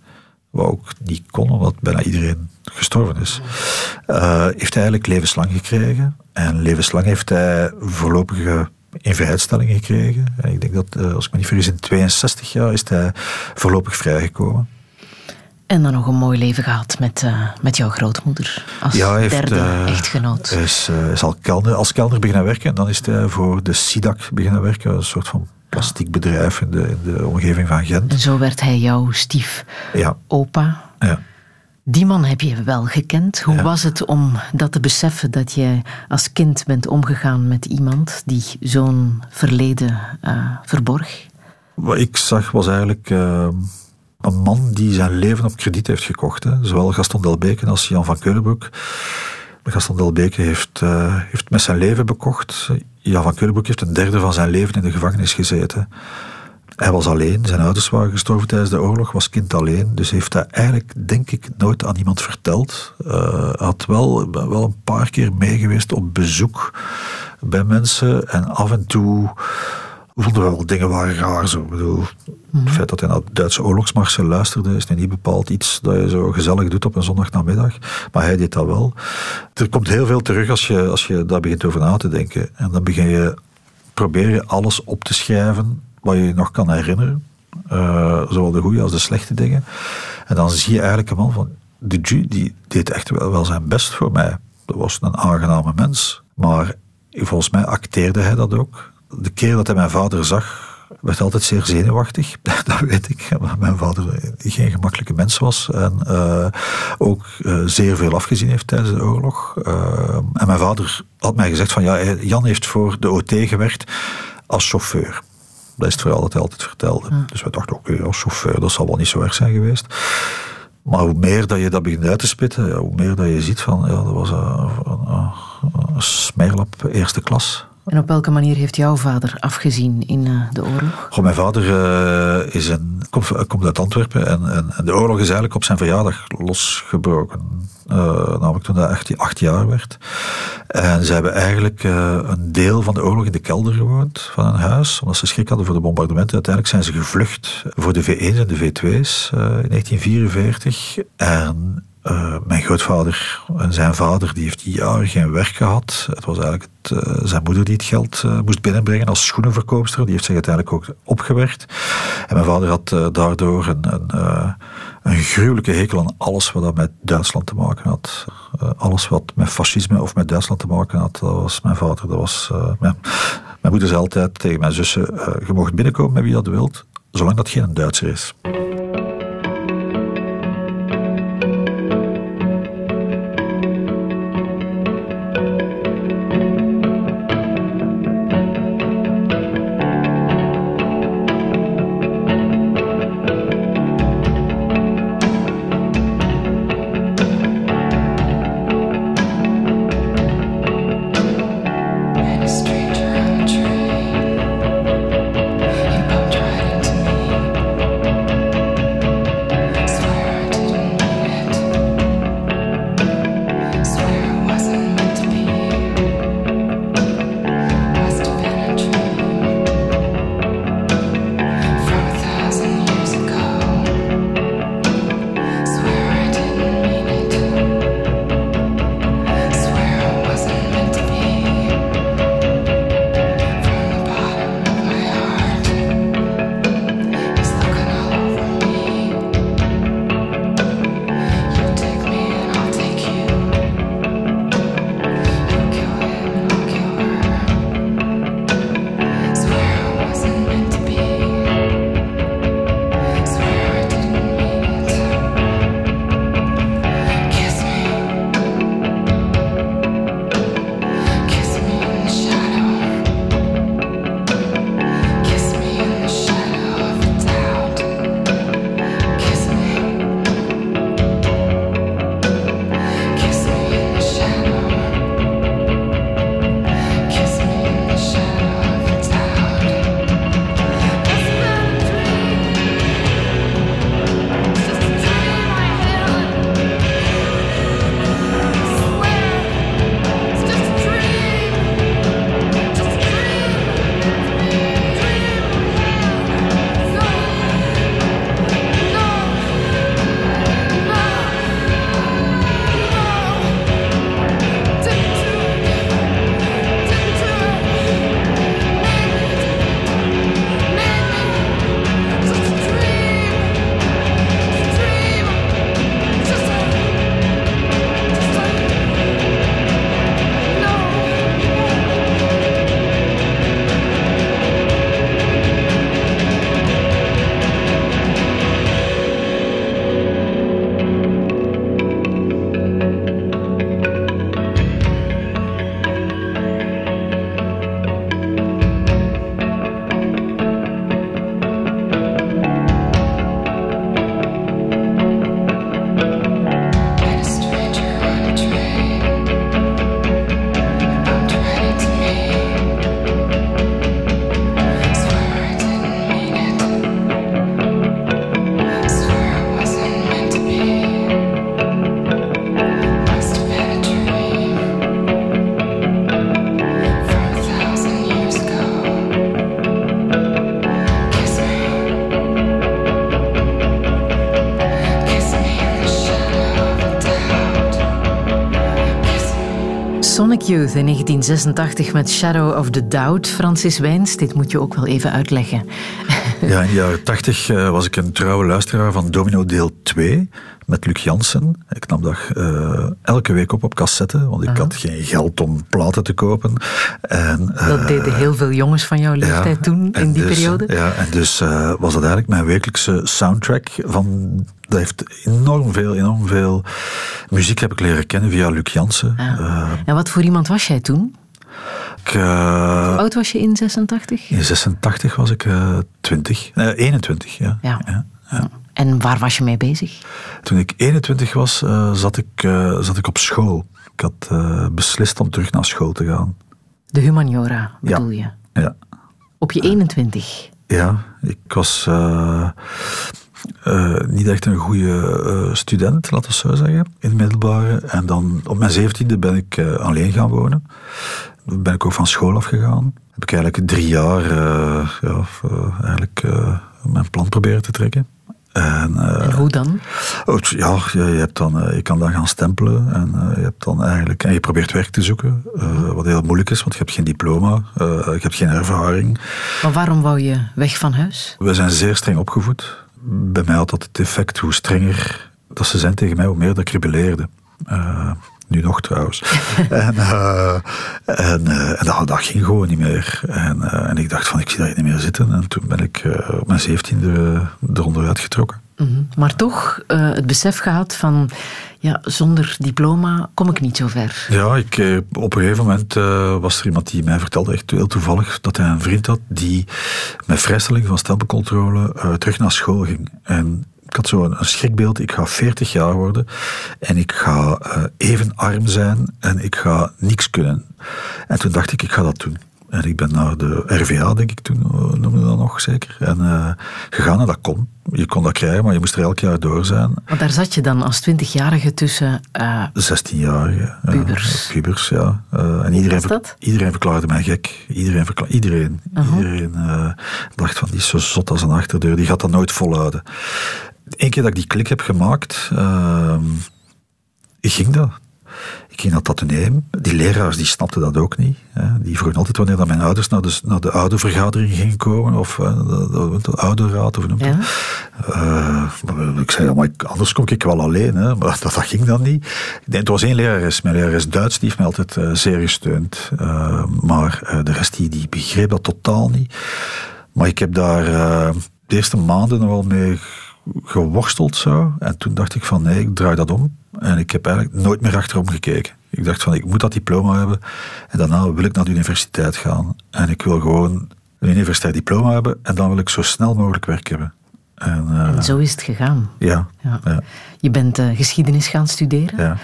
Wat ook niet kon, omdat bijna iedereen gestorven is. Eh, heeft hij eigenlijk levenslang gekregen. En levenslang heeft hij voorlopige invrijheidstelling gekregen. En ik denk dat, eh, als ik me niet vergis, in 62 jaar is hij voorlopig vrijgekomen. En dan nog een mooi leven gehad met, eh, met jouw grootmoeder. Als Ja, heeft, derde echtgenoot. Hij is, is al als kelner beginnen werken. En dan is hij voor de SIDAC beginnen werken. Een soort van plastiekbedrijf in de, in de omgeving van Gent. En zo werd hij jouw stief Ja, opa. ja. Die man heb je wel gekend. Hoe Ja. was het om dat te beseffen dat je als kind bent omgegaan met iemand die zo'n verleden eh, verborg? Wat ik zag was eigenlijk eh, een man die zijn leven op krediet heeft gekocht. Hè. Zowel Gaston Delbeke als Jan van Keulenbroek. Gaston Delbeke heeft, eh, heeft met zijn leven bekocht. Jan van Keulenbroek heeft een derde van zijn leven in de gevangenis gezeten. Hij was alleen, zijn ouders waren gestorven tijdens de oorlog, was kind alleen. Dus heeft hij eigenlijk, denk ik, nooit aan iemand verteld. Hij had wel, wel een paar keer meegeweest op bezoek bij mensen. En af en toe vonden we wel dingen waren raar. Zo. Ik bedoel, Het feit dat hij naar Duitse oorlogsmarsen luisterde, is nu niet bepaald iets dat je zo gezellig doet op een zondagnamiddag. Maar hij deed dat wel. Er komt heel veel terug als je, als je daar begint over na te denken. En dan begin je, probeer je alles op te schrijven wat je je nog kan herinneren. Eh, zowel de goede als de slechte dingen. En dan zie je eigenlijk een man van, de Ju, die deed echt wel, wel zijn best voor mij. Dat was een aangename mens. Maar volgens mij acteerde hij dat ook. De keer dat hij mijn vader zag, werd hij altijd zeer zenuwachtig. Dat weet ik. Omdat mijn vader geen gemakkelijke mens was. En eh, ook eh, zeer veel afgezien heeft tijdens de oorlog. Eh, en mijn vader had mij gezegd van, ja, Jan heeft voor de OT gewerkt als chauffeur. Dat is het verhaal dat hij altijd vertelde. Dus we dachten, oké, als chauffeur, dat zal wel niet zo erg zijn geweest. Maar hoe meer dat je dat begint uit te spitten, ja, hoe meer dat je ziet van, ja, dat was een, een, een, een smeerlap eerste klas. En op welke manier heeft jouw vader afgezien in eh, de oorlog? Goh, mijn vader eh, is komt, uit Antwerpen en, en, de oorlog is eigenlijk op zijn verjaardag losgebroken. Eh, namelijk toen hij echt acht jaar werd. En ze hebben eigenlijk een deel van de oorlog in de kelder gewoond van een huis, omdat ze schrik hadden voor de bombardementen. Uiteindelijk zijn ze gevlucht voor de V1's en de V2's eh, in 1944. En eh, mijn grootvader en zijn vader die heeft jaren geen werk gehad. Het was eigenlijk het, eh, zijn moeder die het geld eh, moest binnenbrengen als schoenenverkoopster. Die heeft zich uiteindelijk ook opgewerkt. En mijn vader had daardoor een, een, een gruwelijke hekel aan alles wat dat met Duitsland te maken had. Alles wat met fascisme of met Duitsland te maken had, dat was mijn vader. Dat was, mijn, mijn moeder zei altijd tegen mijn zussen, je mag binnenkomen met wie dat wilt, zolang dat geen Duitser is. Sonic Youth in 1986 met Shadow of the Doubt. Francis Wijns, dit moet je ook wel even uitleggen. Ja, in de jaren tachtig eh, was ik een trouwe luisteraar van Domino deel 2 met Luc Jansen. Ik nam dat eh, elke week op op cassette, want ik had geen geld om platen te kopen. En, eh, Dat deden heel veel jongens van jouw leeftijd ja, toen, en in die dus, periode. Ja, en dus eh, was dat eigenlijk mijn wekelijkse soundtrack. Van, dat heeft enorm veel, enorm veel muziek heb ik leren kennen via Luc Jansen. Ah. Eh, En wat voor iemand was jij toen? ik, eh, Hoe oud was je in 86? in 86 was ik eh 20, eh, 21, ja. Ja. ja. ja. En waar was je mee bezig? Toen ik 21 was, eh, zat, ik, zat ik op school. Ik had beslist om terug naar school te gaan. De humaniora, bedoel je? Ja, Op je 21. ja ik was eh, niet echt een goede eh, student, laten we zo zeggen, in het middelbare. En dan op mijn 17e ben ik eh, alleen gaan wonen. Dan ben ik ook van school afgegaan. Heb ik eigenlijk drie jaar ja, eigenlijk, mijn plan proberen te trekken. En, En hoe dan? Oh, ja, je, hebt dan, je kan dan gaan stempelen en je, hebt dan eigenlijk, en je probeert werk te zoeken, wat heel moeilijk is, want je hebt geen diploma, je hebt geen ervaring. Maar waarom wou je weg van huis? We zijn zeer streng opgevoed. Bij mij had dat het effect, hoe strenger dat ze zijn tegen mij, hoe meer dat ik rebelleerde. Eh, nu nog trouwens. en eh, en, en dat, dat ging gewoon niet meer. En, en ik dacht van, ik zie dat niet meer zitten. En toen ben ik op mijn zeventiende eronder uitgetrokken. Mhm. Maar toch eh, het besef gehad van, ja, zonder diploma kom ik niet zo ver. Ja, ik, eh, op een gegeven moment eh, was er iemand die mij vertelde, echt heel toevallig, dat hij een vriend had die met vrijstelling van stempelcontrole terug naar school ging. En ik had zo een, schrikbeeld, ik ga 40 jaar worden en ik ga even arm zijn en ik ga niks kunnen. En toen dacht ik, ik ga dat doen. En ik ben naar de RVA, denk ik toen, eh, zeker. En eh, gegaan en dat kon. Je kon dat krijgen, maar je moest er elk jaar door zijn. Want daar zat je dan als twintigjarige tussen... eh, 16-jarige. ja, Pubers. pubers, ja. Eh, en iedereen, dat? iedereen verklaarde mij gek. Iedereen, iedereen, iedereen eh, dacht van, die is zo zot als een achterdeur, die gaat dat nooit volhouden. Eén keer dat ik die klik heb gemaakt, ehm, ging dat. Ik ging naar Tatteneum. Die leraars die snapten dat ook niet. Hè. Die vroegen altijd wanneer dat mijn ouders naar de, naar de oudervergadering gingen komen. Of eh, de, de, de ouderraad. Of hoe noemt Ja. dat? Maar ik zei, ja, maar ik- anders kom ik wel alleen. Hè. Maar dat, dat ging dan niet. Het was één lerares. Mijn lerares Duits, die heeft mij altijd eh, zeer gesteund. Maar de rest, die, die begreep dat totaal niet. Maar ik heb daar de eerste maanden nog wel mee geworsteld zo. En toen dacht ik van nee, ik draai dat om. En ik heb eigenlijk nooit meer achterom gekeken. Ik dacht van ik moet dat diploma hebben. En daarna wil ik naar de universiteit gaan. En ik wil gewoon een universitair diploma hebben. En dan wil ik zo snel mogelijk werk hebben. En, eh, en zo is het gegaan. ja, Ja. ja, Je bent eh, geschiedenis gaan studeren. ja.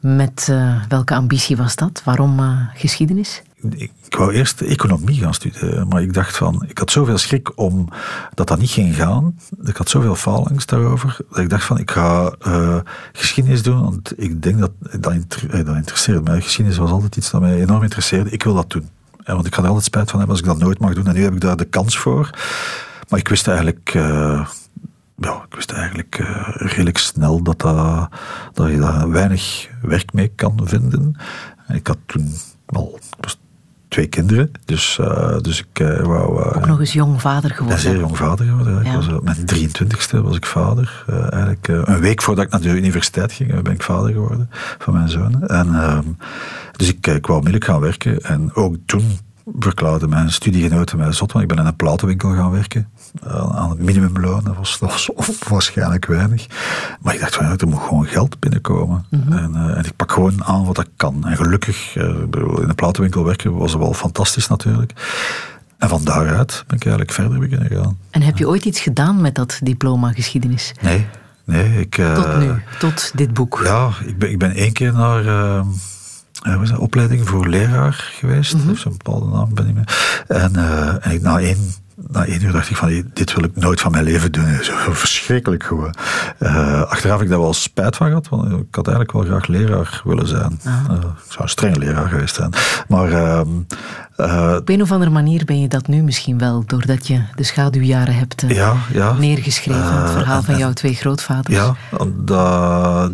Met eh, welke ambitie was dat? Waarom geschiedenis? Ik, wou eerst economie gaan studeren, maar ik dacht van, ik had zoveel schrik om dat dat niet ging gaan. Ik had zoveel faalangst daarover, dat ik dacht van, ik ga eh, geschiedenis doen, want ik denk dat, dat, inter- eh, interesseert mij. Geschiedenis was altijd iets dat mij enorm interesseerde. Ik wil dat doen. Want ik had er altijd spijt van hebben als ik dat nooit mag doen. En nu heb ik daar de kans voor. Maar ik wist eigenlijk... eh, ja, ik wist eigenlijk redelijk snel dat, dat, dat je daar weinig werk mee kan vinden. Ik had toen al ik was twee kinderen, dus, eh, dus ik eh, wou... eh, Ook nog eens jong vader geworden. zeer jong vader geworden. Ik was, op mijn 23ste was ik vader. Eigenlijk, een week voordat ik naar de universiteit ging, ben ik vader geworden van mijn zoon. En, ehm, dus ik, ik wou onmiddellijk gaan werken. En ook toen verklaarden mijn studiegenoten mij zot, want ik ben in een platenwinkel gaan werken. Aan het minimumloon, dat was, dat was onwaarschijnlijk weinig. Maar ik dacht van, ja, er moet gewoon geld binnenkomen. en, eh, en ik pak gewoon aan wat ik kan. En gelukkig, eh, in een platenwinkel werken was wel fantastisch natuurlijk. En van daaruit ben ik eigenlijk verder beginnen gaan. En heb je ooit iets gedaan met dat diploma geschiedenis? Nee, nee. Ik, eh, Tot nu, tot dit boek. Ja, ik ben, ik ben één keer naar wat is dat, opleiding voor leraar geweest. Of zo'n bepaalde naam ben ik meer. En, en ik, na, één, na één uur dacht ik van, dit wil ik nooit van mijn leven doen. Zo verschrikkelijk gewoon. Eh, achteraf heb ik daar wel spijt van gehad, want ik had eigenlijk wel graag leraar willen zijn. Eh, ik zou een strenge leraar geweest zijn. Maar... ehm, eh, Op een of andere manier ben je dat nu misschien wel, doordat je de schaduwjaren hebt eh, ja, ja. neergeschreven. het Eh, verhaal en- van jouw twee grootvaders. Ja, dat,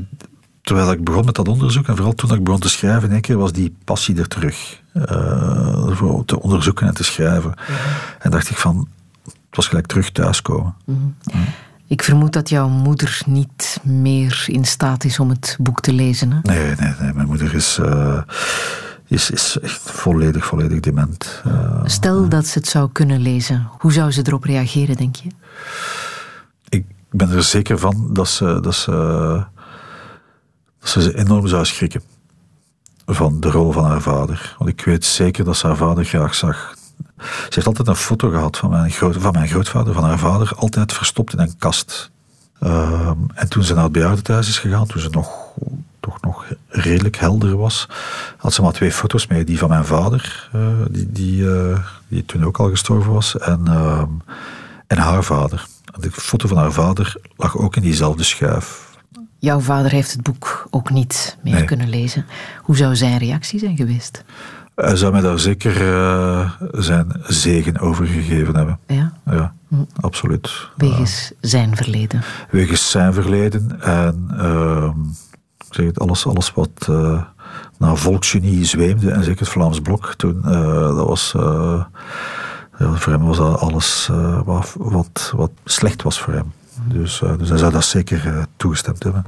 terwijl ik begon met dat onderzoek, en vooral toen ik begon te schrijven, in één keer was die passie er terug. Voor te onderzoeken en te schrijven. En dacht ik van, het was gelijk terug thuiskomen. Ik vermoed dat jouw moeder niet meer in staat is om het boek te lezen. Hè? Nee, nee, nee. Mijn moeder is, eh, is, is echt volledig, volledig dement. Eh, Stel dat ze het zou kunnen lezen. Hoe zou ze erop reageren, denk je? ik ben er zeker van dat ze, dat ze, dat ze enorm zou schrikken van de rol van haar vader. Want ik weet zeker dat ze haar vader graag zag. Ze heeft altijd een foto gehad van mijn, van mijn grootvader, van haar vader, altijd verstopt in een kast. Ehm, en toen ze naar het bejaardentehuis is gegaan, toen ze nog, toch nog redelijk helder was, had ze maar twee foto's mee. Die van mijn vader, eh, die, die, eh, die toen ook al gestorven was, en, ehm, en haar vader. De foto van haar vader lag ook in diezelfde schuif. Jouw vader heeft het boek ook niet meer Nee. kunnen lezen. Hoe zou zijn reactie zijn geweest? Hij zou mij daar zeker eh, zijn zegen over gegeven hebben. Ja, Ja, absoluut. wegens zijn verleden. wegens zijn verleden en ehm, ik zeg het, alles, alles wat eh, naar volksgenie zweemde, en zeker het Vlaams Blok toen, eh, dat was, ja, voor hem was dat alles wat, wat, wat slecht was voor hem. Dus, eh, dus hij zou dat zeker eh, toegestemd hebben.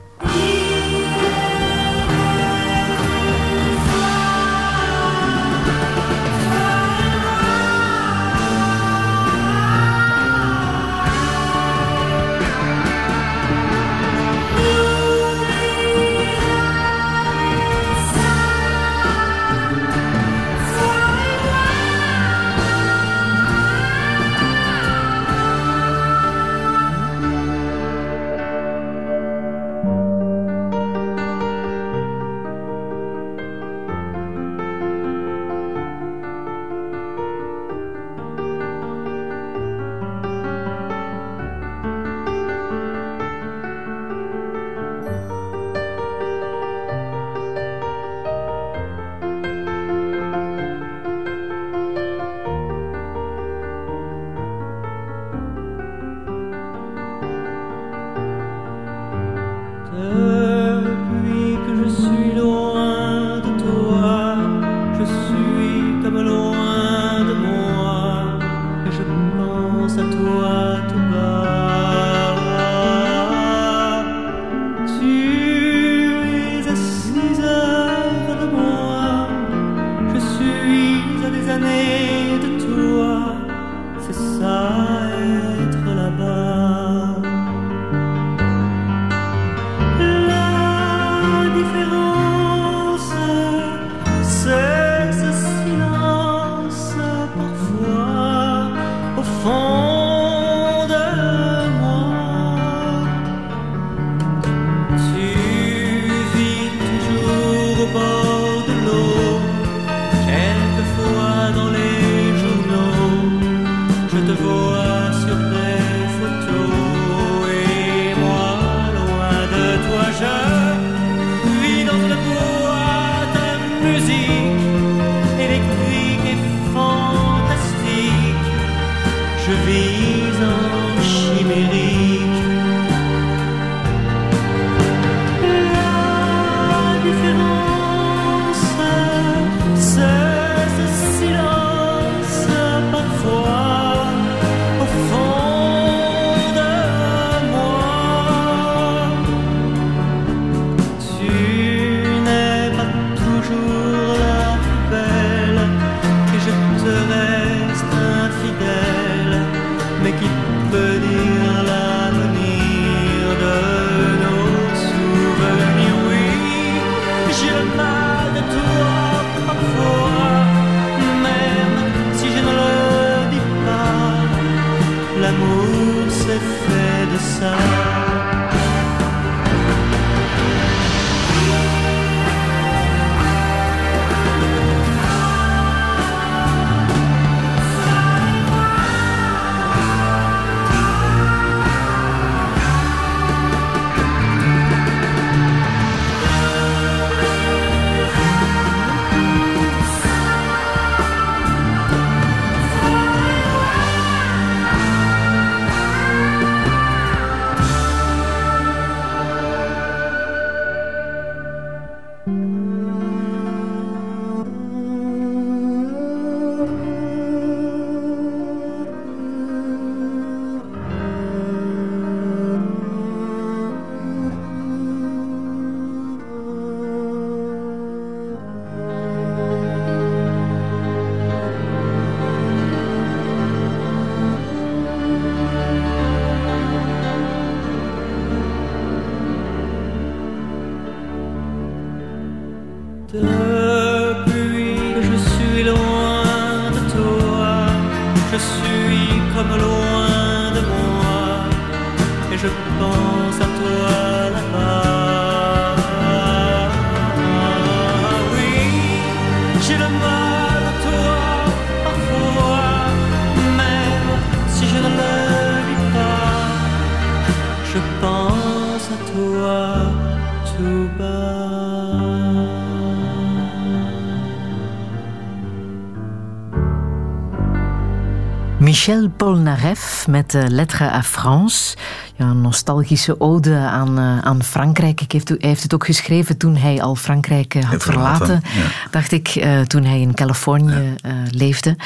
Met Lettre à France. Ja, een nostalgische ode aan, eh, aan Frankrijk. Ik heeft, hij heeft het ook geschreven toen hij al Frankrijk eh, had verlaten, verlaten, ja. dacht ik, eh, toen hij in Californië leefde.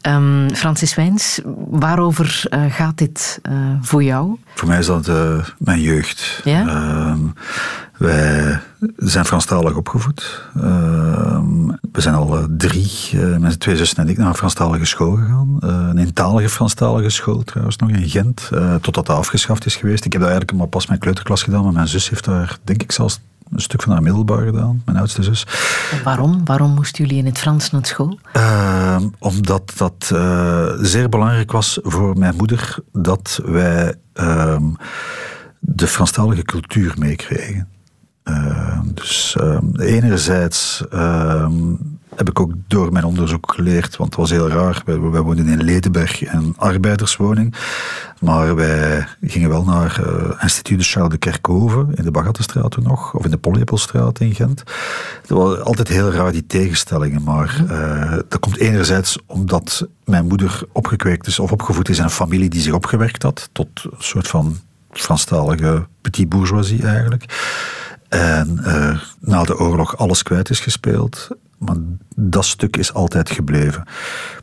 Ehm, Francis Wijns, waarover gaat dit voor jou? Voor mij is dat mijn jeugd. Ja? Wij zijn Franstalig opgevoed. Ehm, we zijn al eh, drie, uh, mijn twee zussen en ik, naar een Franstalige school gegaan. Eh, een eentalige Franstalige school trouwens nog in Gent, totdat dat afgeschaft is geweest. Ik heb daar eigenlijk maar pas mijn kleuterklas gedaan, maar mijn zus heeft daar, denk ik, zelfs een stuk van haar middelbaar gedaan, mijn oudste zus. En waarom? Waarom moesten jullie in het Frans naar school? Ehm, omdat dat zeer belangrijk was voor mijn moeder dat wij ehm, de Franstalige cultuur meekregen. Ehm, dus ehm, enerzijds ehm, heb ik ook door mijn onderzoek geleerd, want het was heel raar. Wij, wij woonden in Ledenberg, een arbeiderswoning. Maar wij gingen wel naar eh Instituut de Charles de Kerkhoven, in de Bagattenstraat toen nog, of in de Pollepelstraat in Gent. Het was altijd heel raar, die tegenstellingen. Maar eh, dat komt enerzijds omdat mijn moeder opgekweekt is, of opgevoed is in een familie die zich opgewerkt had, tot een soort van Franstalige petit bourgeoisie eigenlijk. En eh, na de oorlog alles kwijt is gespeeld. Maar dat stuk is altijd gebleven.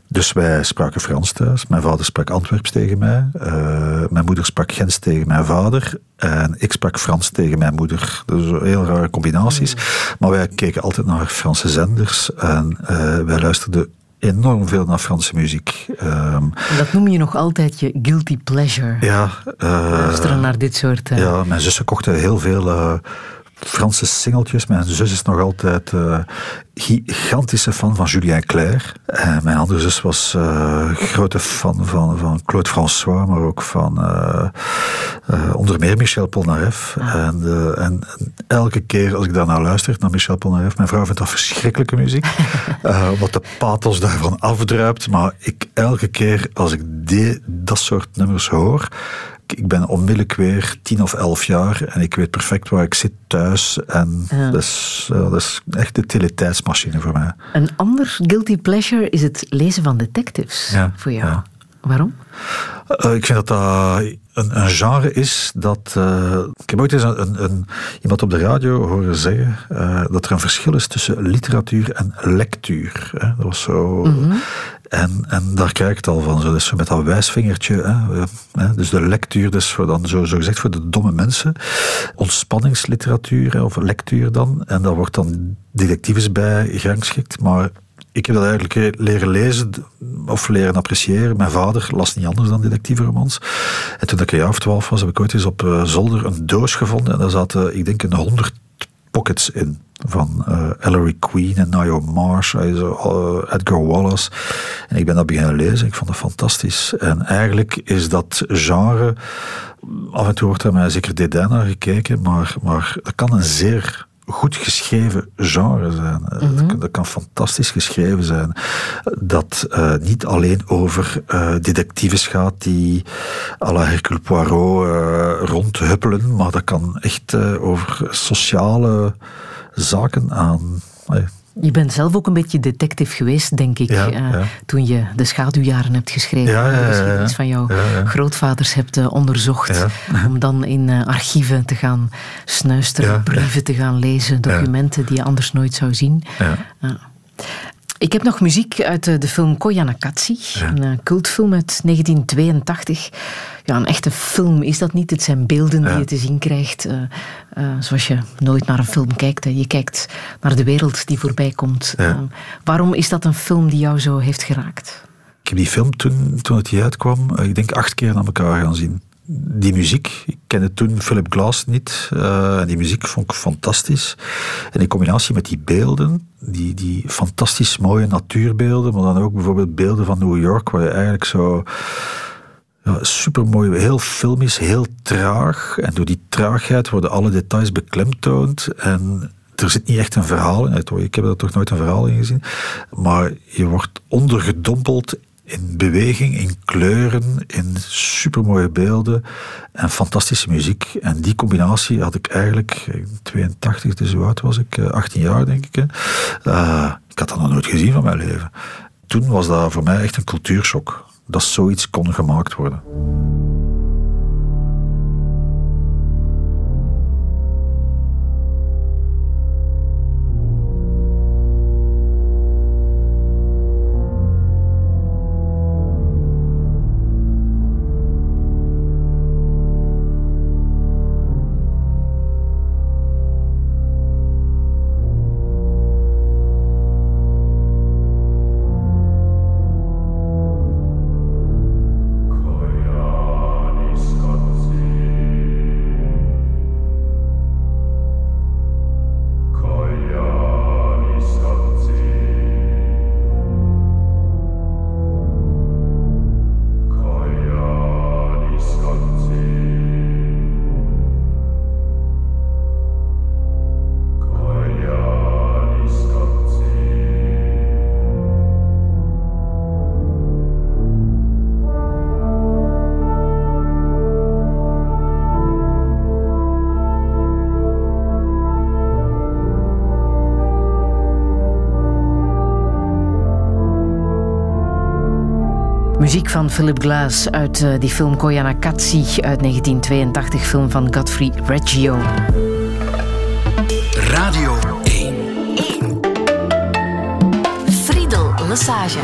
Dus wij spraken Frans thuis. Mijn vader sprak Antwerps tegen mij. Eh, mijn moeder sprak Gens tegen mijn vader. En ik sprak Frans tegen mijn moeder. Dus heel rare combinaties. Maar wij keken altijd naar Franse zenders. En eh, wij luisterden enorm veel naar Franse muziek. En dat noem je nog altijd je guilty pleasure. ja, Luisteren naar dit soort... ja, mijn zussen kochten heel veel Franse singeltjes. Mijn zus is nog altijd eh, gigantische fan van Julien Clerc. En mijn andere zus was eh, grote fan van, van Claude François, maar ook van eh, onder meer Michel Polnareff. En, en, en elke keer als ik daarnaar luister, naar Michel Polnareff, mijn vrouw vindt dat verschrikkelijke muziek. wat de pathos daarvan afdruipt. Maar ik elke keer als ik die, dat soort nummers hoor, ik ben onmiddellijk weer tien of elf jaar en ik weet perfect waar ik zit thuis. En Ja. dat, is, dat is echt de teletijdsmachine voor mij. Een ander guilty pleasure is het lezen van detectives Ja, voor jou. ja. Waarom? Eh, ik vind dat dat een, een genre is dat. eh, ik heb ooit eens een, een, een- iemand op de radio horen zeggen eh, dat er een verschil is tussen literatuur en lectuur. Hè. Dat was zo. En, en daar kijk ik het al van, zo, dus met dat wijsvingertje. Hè, eh, hè, dus de lectuur, dus voor dan, zo, gezegd voor de domme mensen. Ontspanningsliteratuur, of lectuur dan. En daar wordt dan detectives bij gerangschikt. Maar ik heb dat eigenlijk leren lezen of leren appreciëren. Mijn vader las niet anders dan detectieve romans. En toen ik een jaar of twaalf was, heb ik ooit eens op eh, zolder een doos gevonden. En daar zaten, ik denk, een honderd pockets in. Van eh Ellery Queen en Nio Marsh, eh, eh, Edgar Wallace. En ik ben dat beginnen lezen. Ik vond dat fantastisch. En eigenlijk is dat genre... Af en toe wordt er mij zeker dédain naar gekeken, maar, maar dat kan een zeer goed geschreven genre zijn. Eh, dat, kan, dat kan fantastisch geschreven zijn. Dat eh, niet alleen over eh, detectives gaat die à la Hercule Poirot rondhuppelen, maar dat kan echt over sociale zaken aan. Je bent zelf ook een beetje detective geweest, denk ik, Ja, eh, toen je de schaduwjaren hebt geschreven. Ja, ja, van jouw grootvaders hebt eh, onderzocht. Om dan in eh, archieven te gaan snuisteren, brieven te gaan lezen, documenten die je anders nooit zou zien. ja. Ja. Ik heb nog muziek uit eh, de film Koyanakatsi, een eh, cultfilm uit 1982. Ja, een echte film is dat niet. Het zijn beelden die Ja. je te zien krijgt. eh, zoals je nooit naar een film kijkt. hè. Je kijkt naar de wereld die voorbij komt. Ja. Waarom is dat een film die jou zo heeft geraakt? Ik heb die film toen, toen het hier uitkwam, ik denk acht keer naar elkaar gaan zien. die muziek, ik kende toen Philip Glass niet, die muziek vond ik fantastisch. En in combinatie met die beelden, die, die fantastisch mooie natuurbeelden, maar dan ook bijvoorbeeld beelden van New York, waar je eigenlijk zo ja, supermooi, heel filmisch, heel traag. En door die traagheid worden alle details beklemtoond. En er zit niet echt een verhaal in. Ik heb er toch nooit een verhaal in gezien. Maar je wordt ondergedompeld in beweging, in kleuren, in supermooie beelden en fantastische muziek. En die combinatie had ik eigenlijk, in 82, dus hoe oud was ik? 18 eh, jaar denk ik. Uh, ik had dat nog nooit gezien van mijn leven. Toen was dat voor mij echt een cultuurshock. Dat zoiets kon gemaakt worden. Van Philip Glass uit uh, die film Koyaanisqatsi uit 1982, film van Godfrey Reggio. Radio 1. 1. Friedel Lassage.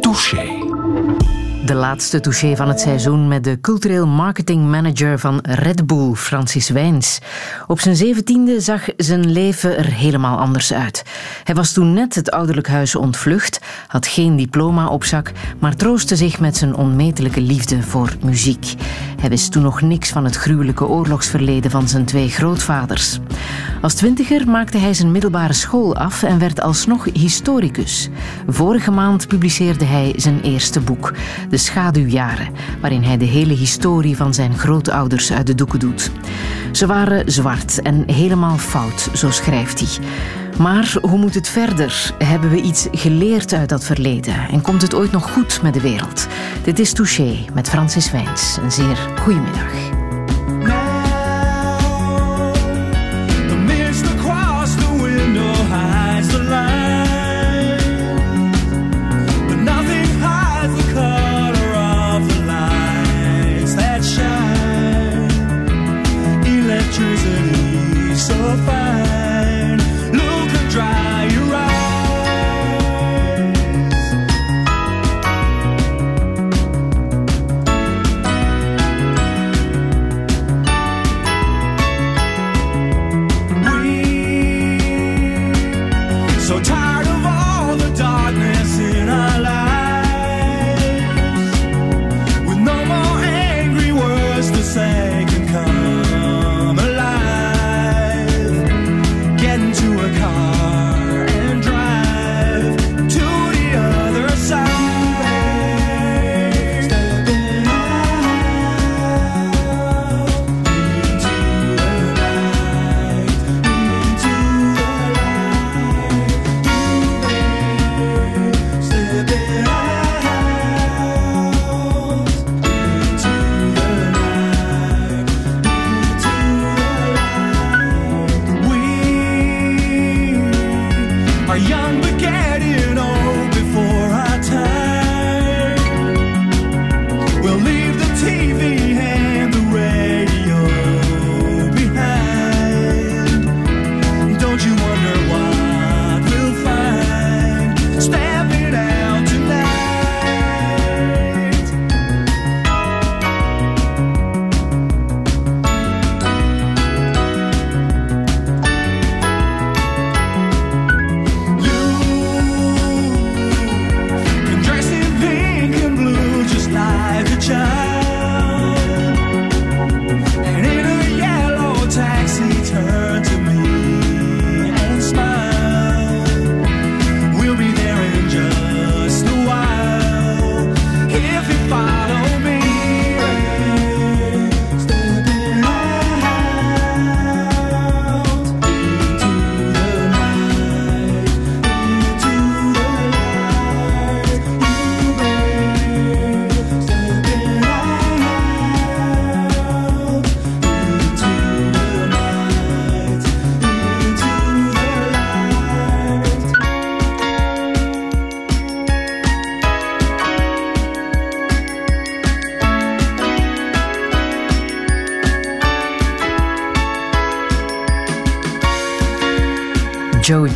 Touché. De laatste touché van het seizoen met de cultureel marketing manager van Red Bull, Francis Wijns. Op zijn zeventiende zag zijn leven er helemaal anders uit. Hij was toen net het ouderlijk huis ontvlucht, had geen diploma op zak, maar troostte zich met zijn onmetelijke liefde voor muziek. Hij wist toen nog niks van het gruwelijke oorlogsverleden van zijn twee grootvaders. Als twintiger maakte hij zijn middelbare school af en werd alsnog historicus. Vorige maand publiceerde hij zijn eerste boek, Schaduwjaren, waarin hij de hele historie van zijn grootouders uit de doeken doet. Ze waren zwart en helemaal fout, zo schrijft hij. Maar hoe moet het verder? Hebben we iets geleerd uit dat verleden? En komt het ooit nog goed met de wereld? Dit is Touché met Francis Wijns. Een zeer goede middag.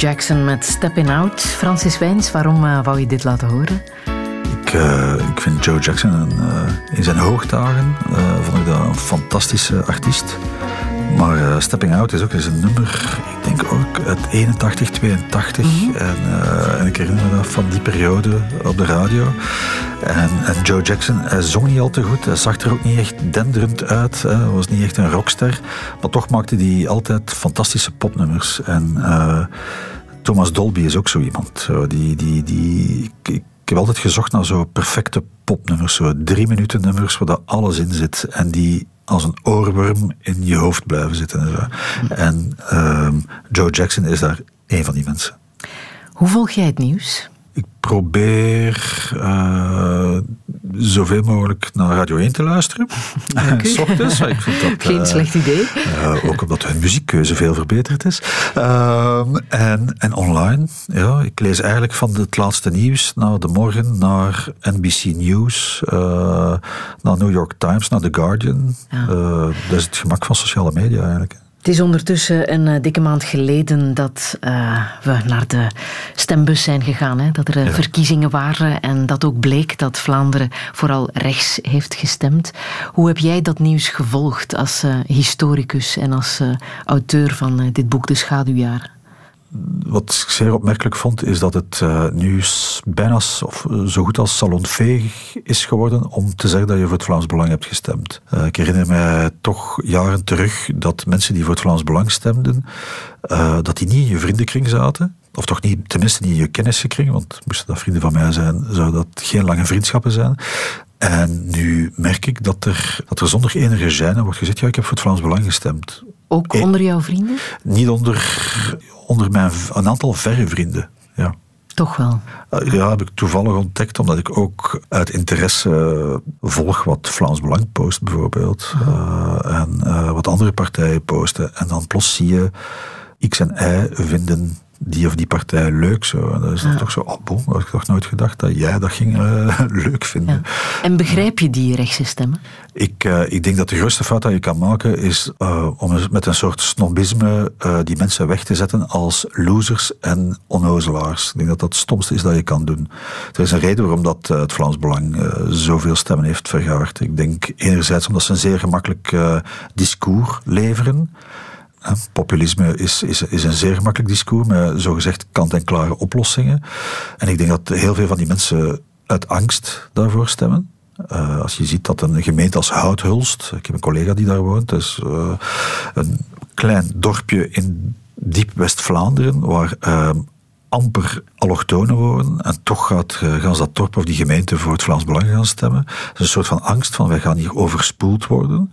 Jackson met Stepping Out. Francis Wijns, waarom uh, wou je dit laten horen? Ik, uh, ik vind Joe Jackson een, uh, in zijn hoogdagen vond ik dat een fantastische artiest. Maar Stepping Out is ook eens een nummer, ik denk ook uit 81, 82. Mm -hmm. en, en, ik herinner me dat van die periode op de radio. En, en, Joe Jackson, hij zong niet al te goed. Hij zag er ook niet echt denderend uit. Hij was niet echt een rockster. Maar toch maakte hij altijd fantastische popnummers. En Thomas Dolby is ook zo iemand. die, die, die, ik, ik heb altijd gezocht naar zo perfecte popnummers. Zo drie minuten nummers waar dat alles in zit. En die als een oorworm in je hoofd blijven zitten. En, zo. en uh, Joe Jackson is daar één van die mensen. Hoe volg jij het nieuws? Ik probeer uh, zoveel mogelijk naar Radio 1 te luisteren. S ochtends. Ik vind dat, Geen uh, slecht idee. Uh, ook omdat hun muziekkeuze veel verbeterd is. Ehm, en, en online. Ja, ik lees eigenlijk van het laatste nieuws naar De Morgen, naar NBC News, naar New York Times, naar The Guardian. Ja. dat is het gemak van sociale media eigenlijk. Het is ondertussen een uh, dikke maand geleden dat uh, we naar de stembus zijn gegaan. Hè? Dat er uh, ja. verkiezingen waren en dat ook bleek dat Vlaanderen vooral rechts heeft gestemd. Hoe heb jij dat nieuws gevolgd als historicus en als auteur van dit boek De Schaduwjaren? Wat ik zeer opmerkelijk vond, is dat het uh, nieuws bijna of zo goed als salonveeg is geworden om te zeggen dat je voor het Vlaams Belang hebt gestemd. Uh, ik herinner mij toch jaren terug dat mensen die voor het Vlaams Belang stemden, dat die niet in je vriendenkring zaten. Of toch niet, tenminste niet in je kennissenkring, want moesten dat vrienden van mij zijn, zou dat geen lange vriendschappen zijn. En nu merk ik dat er, dat er zonder enige gêne wordt gezegd, ja, ik heb voor het Vlaams Belang gestemd. Ook onder jouw vrienden? Niet onder, onder mijn, een aantal verre vrienden, ja. Toch wel? Uh, ja, heb ik toevallig ontdekt, omdat ik ook uit interesse volg wat Vlaams Belang post bijvoorbeeld. Uh, en uh, wat andere partijen posten. En dan plots zie je X en Y vinden die of die partij leuk. Zo. Dat is ja. toch zo, oh boom, had ik toch nooit gedacht dat jij dat ging uh, leuk vinden. Ja. En begrijp je die rechtse stemmen? Ik, uh, ik denk dat de grootste fout dat je kan maken is uh, om met een soort snobisme die mensen weg te zetten als losers en onnozelaars. Ik denk dat dat het stomste is dat je kan doen. Er is een reden waarom dat het Vlaams Belang zoveel stemmen heeft vergaard. Ik denk enerzijds omdat ze een zeer gemakkelijk discours leveren. Populisme is, is, is een zeer gemakkelijk discours met zogezegd kant-en-klare oplossingen. En ik denk dat heel veel van die mensen uit angst daarvoor stemmen. Uh, als je ziet dat een gemeente als Houthulst, ik heb een collega die daar woont, dus uh, een klein dorpje in diep West-Vlaanderen, waar uh, amper allochtonen wonen en toch gaat, gaan ze dat dorp of die gemeente voor het Vlaams Belang gaan stemmen. Dat is een soort van angst van wij gaan hier overspoeld worden.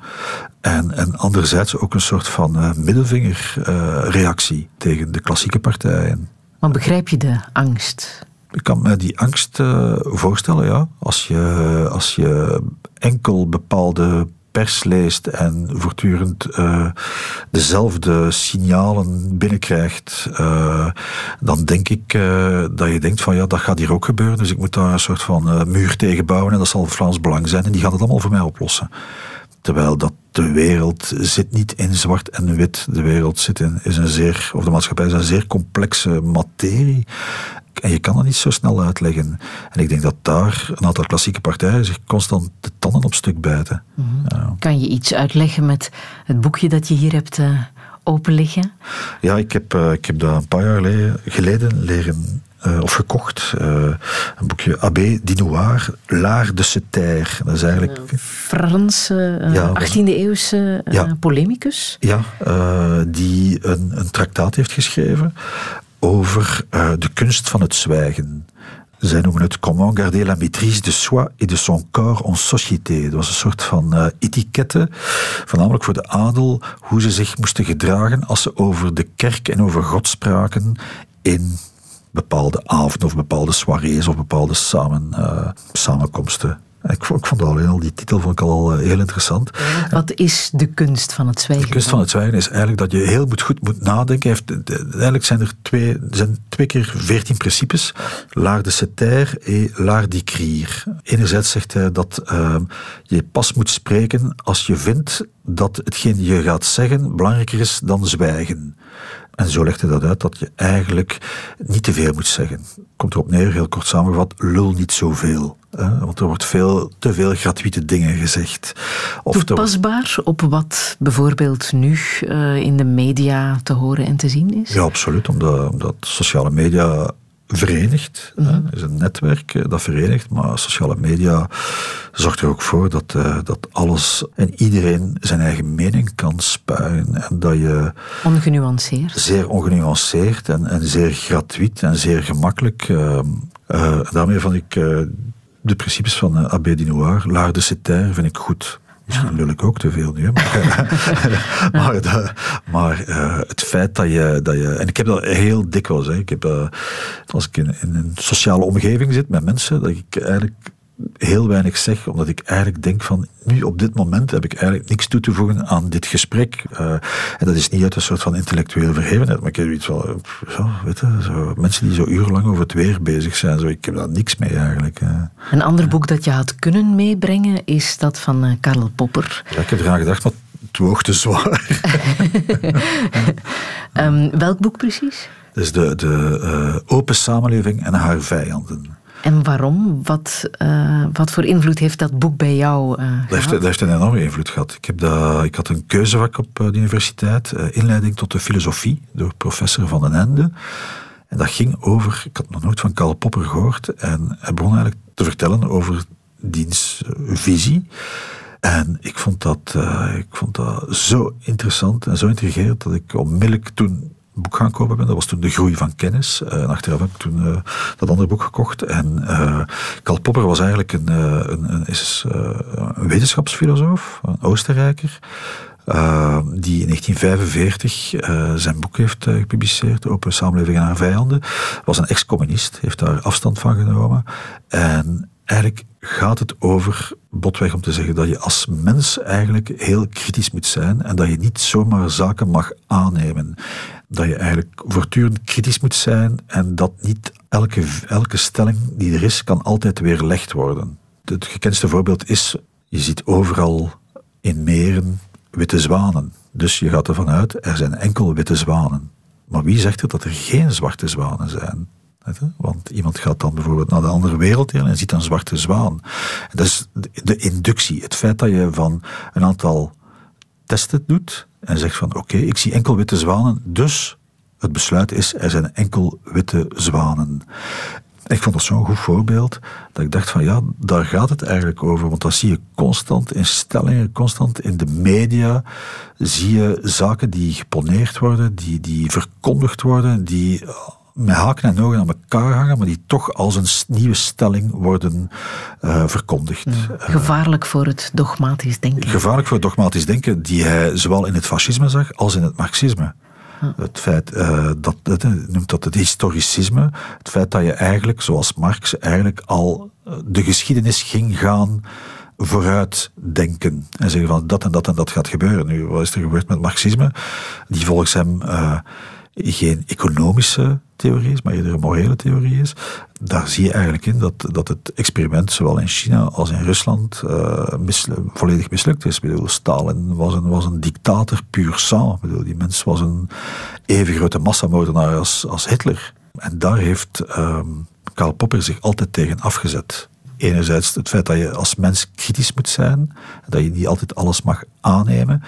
En, en anderzijds ook een soort van uh, middelvingerreactie uh, tegen de klassieke partijen. Maar begrijp je de angst? Ik kan me die angst uh, voorstellen, ja. Als je, als je enkel bepaalde pers leest en voortdurend uh, dezelfde signalen binnenkrijgt, uh, dan denk ik uh, dat je denkt van ja, dat gaat hier ook gebeuren, dus ik moet daar een soort van muur tegen bouwen en dat zal Vlaams Belang zijn en die gaat het allemaal voor mij oplossen. Terwijl dat de wereld zit niet in zwart en wit. De wereld zit in, is een zeer, of de maatschappij is een zeer complexe materie. En je kan dat niet zo snel uitleggen. En ik denk dat daar een aantal klassieke partijen zich constant de tanden op stuk bijten. Ja. Kan je iets uitleggen met het boekje dat je hier hebt uh, open liggen? Ja, ik heb, uh, ik heb dat een paar jaar geleden, geleden leren uh, of gekocht. Uh, een boekje Abbé Dinoir, L'Art de taire. Dat is eigenlijk... Een Franse uh, ja, 18e eeuwse ja, polemicus. Ja, die een, een traktaat heeft geschreven over de kunst van het zwijgen. Zij noemen het Comment garder la maîtrise de soi et de son corps en société. Dat was een soort van uh, voornamelijk voor de adel, hoe ze zich moesten gedragen als ze over de kerk en over God spraken in bepaalde avonden of bepaalde soirées of bepaalde samen, uh, samenkomsten. Ik vond, ik vond al die titel vond ik al heel interessant. Wat is de kunst van het zwijgen? De kunst van het zwijgen is eigenlijk dat je heel goed, moet nadenken. Eigenlijk zijn er twee, zijn twee keer veertien principes. L'art de se taire et l'art d'écrire. Enerzijds zegt hij dat uh, je pas moet spreken als je vindt dat hetgeen je gaat zeggen belangrijker is dan zwijgen. En zo legt hij dat uit dat je eigenlijk niet te veel moet zeggen. Komt erop neer, heel kort samengevat, lul niet zoveel. Want er wordt veel, te veel gratuite dingen gezegd. Of Toepasbaar op wat bijvoorbeeld nu uh, in de media te horen en te zien is? Ja, absoluut. Omdat, omdat sociale media verenigt. Mm -hmm. is een netwerk eh, dat verenigt, maar sociale media zorgt er ook voor dat, uh, dat alles en iedereen zijn eigen mening kan spuien. En dat je. Ongenuanceerd. Zeer ongenuanceerd en, en zeer gratuit en zeer gemakkelijk. Uh, daarmee vond ik de principes van uh, Abbé Dinoir, l'art de citer, vind ik goed. Misschien lul ik ook te veel nu. Maar, maar, de, maar uh, het feit dat je, dat je. En ik heb dat heel dikwijls. Hè, ik heb, uh, als ik in, in, een sociale omgeving zit met mensen, dat ik eigenlijk heel weinig zeg, omdat ik eigenlijk denk van, nu op dit moment heb ik eigenlijk niks toe te voegen aan dit gesprek. Uh, en dat is niet uit een soort van intellectuele verhevenheid, maar ik heb iets van, zo, weet je, zo, mensen die zo urenlang over het weer bezig zijn, zo, ik heb daar niks mee eigenlijk. Uh. Een ander boek dat je had kunnen meebrengen is dat van Karl Popper. Ja, ik heb eraan gedacht, maar het woog te zwaar. um, welk boek precies? Dat is de, de open samenleving en haar vijanden. En waarom? Wat, uh, wat voor invloed heeft dat boek bij jou uh, dat, heeft, dat heeft, een enorme invloed gehad. Ik, heb dat, ik had een keuzevak op de universiteit, inleiding tot de filosofie, door professor Van den Ende. En dat ging over, ik had nog nooit van Karl Popper gehoord, en hij begon eigenlijk te vertellen over diens visie. En ik vond, dat, ik vond dat zo interessant en zo intrigerend dat ik onmiddellijk toen boek gaan kopen ben. Dat was toen De Groei van Kennis. Uh, en achteraf heb ik toen uh, dat andere boek gekocht. En uh, Karl Popper was eigenlijk een, een, een, is, een wetenschapsfilosoof, een Oostenrijker. die in 1945 zijn boek heeft gepubliceerd, Open Samenleving en haar vijanden. Was een ex-communist, heeft daar afstand van genomen. En eigenlijk gaat het over, botweg om te zeggen, dat je als mens eigenlijk heel kritisch moet zijn en dat je niet zomaar zaken mag aannemen. Dat je eigenlijk voortdurend kritisch moet zijn en dat niet elke, elke stelling die er is, kan altijd weerlegd worden. Het gekendste voorbeeld is, je ziet overal in meren witte zwanen. Dus je gaat ervan uit, er zijn enkel witte zwanen. Maar wie zegt er dat er geen zwarte zwanen zijn? Want iemand gaat dan bijvoorbeeld naar de andere wereld en ziet een zwarte zwaan. Is de inductie. Het feit dat je van een aantal testen doet en zegt van oké, ik zie enkel witte zwanen, dus het besluit is er zijn enkel witte zwanen. Ik vond dat zo'n goed voorbeeld dat ik dacht van ja, daar gaat het eigenlijk over. Want dat zie je constant in stellingen, constant in de media. Zie je zaken die geponeerd worden, die, die verkondigd worden, die met haken en ogen aan elkaar hangen, maar die toch als een nieuwe stelling worden uh, verkondigd. Ja, gevaarlijk voor het dogmatisch denken. Gevaarlijk voor het dogmatisch denken, die hij zowel in het fascisme zag als in het marxisme. Het feit uh, dat, het noemt dat het historicisme, het feit dat je eigenlijk, zoals Marx, eigenlijk al eh, de geschiedenis ging gaan vooruitdenken. En zeggen van dat en dat en dat gaat gebeuren. Nu, wat is er gebeurd met marxisme? Die volgens hem uh, geen economische theorie is, maar eerder een morele theorie is. Daar zie je eigenlijk in dat, dat het experiment zowel in China als in Rusland uh, volledig mislukt is. Ik bedoel, Stalin was een, was een dictator puur sang. Ik bedoel, die mens was een even grote massamoordenaar als, als Hitler. En daar heeft um, Karl Popper zich altijd tegen afgezet. Enerzijds het feit dat je als mens kritisch moet zijn, dat je niet altijd alles mag aannemen.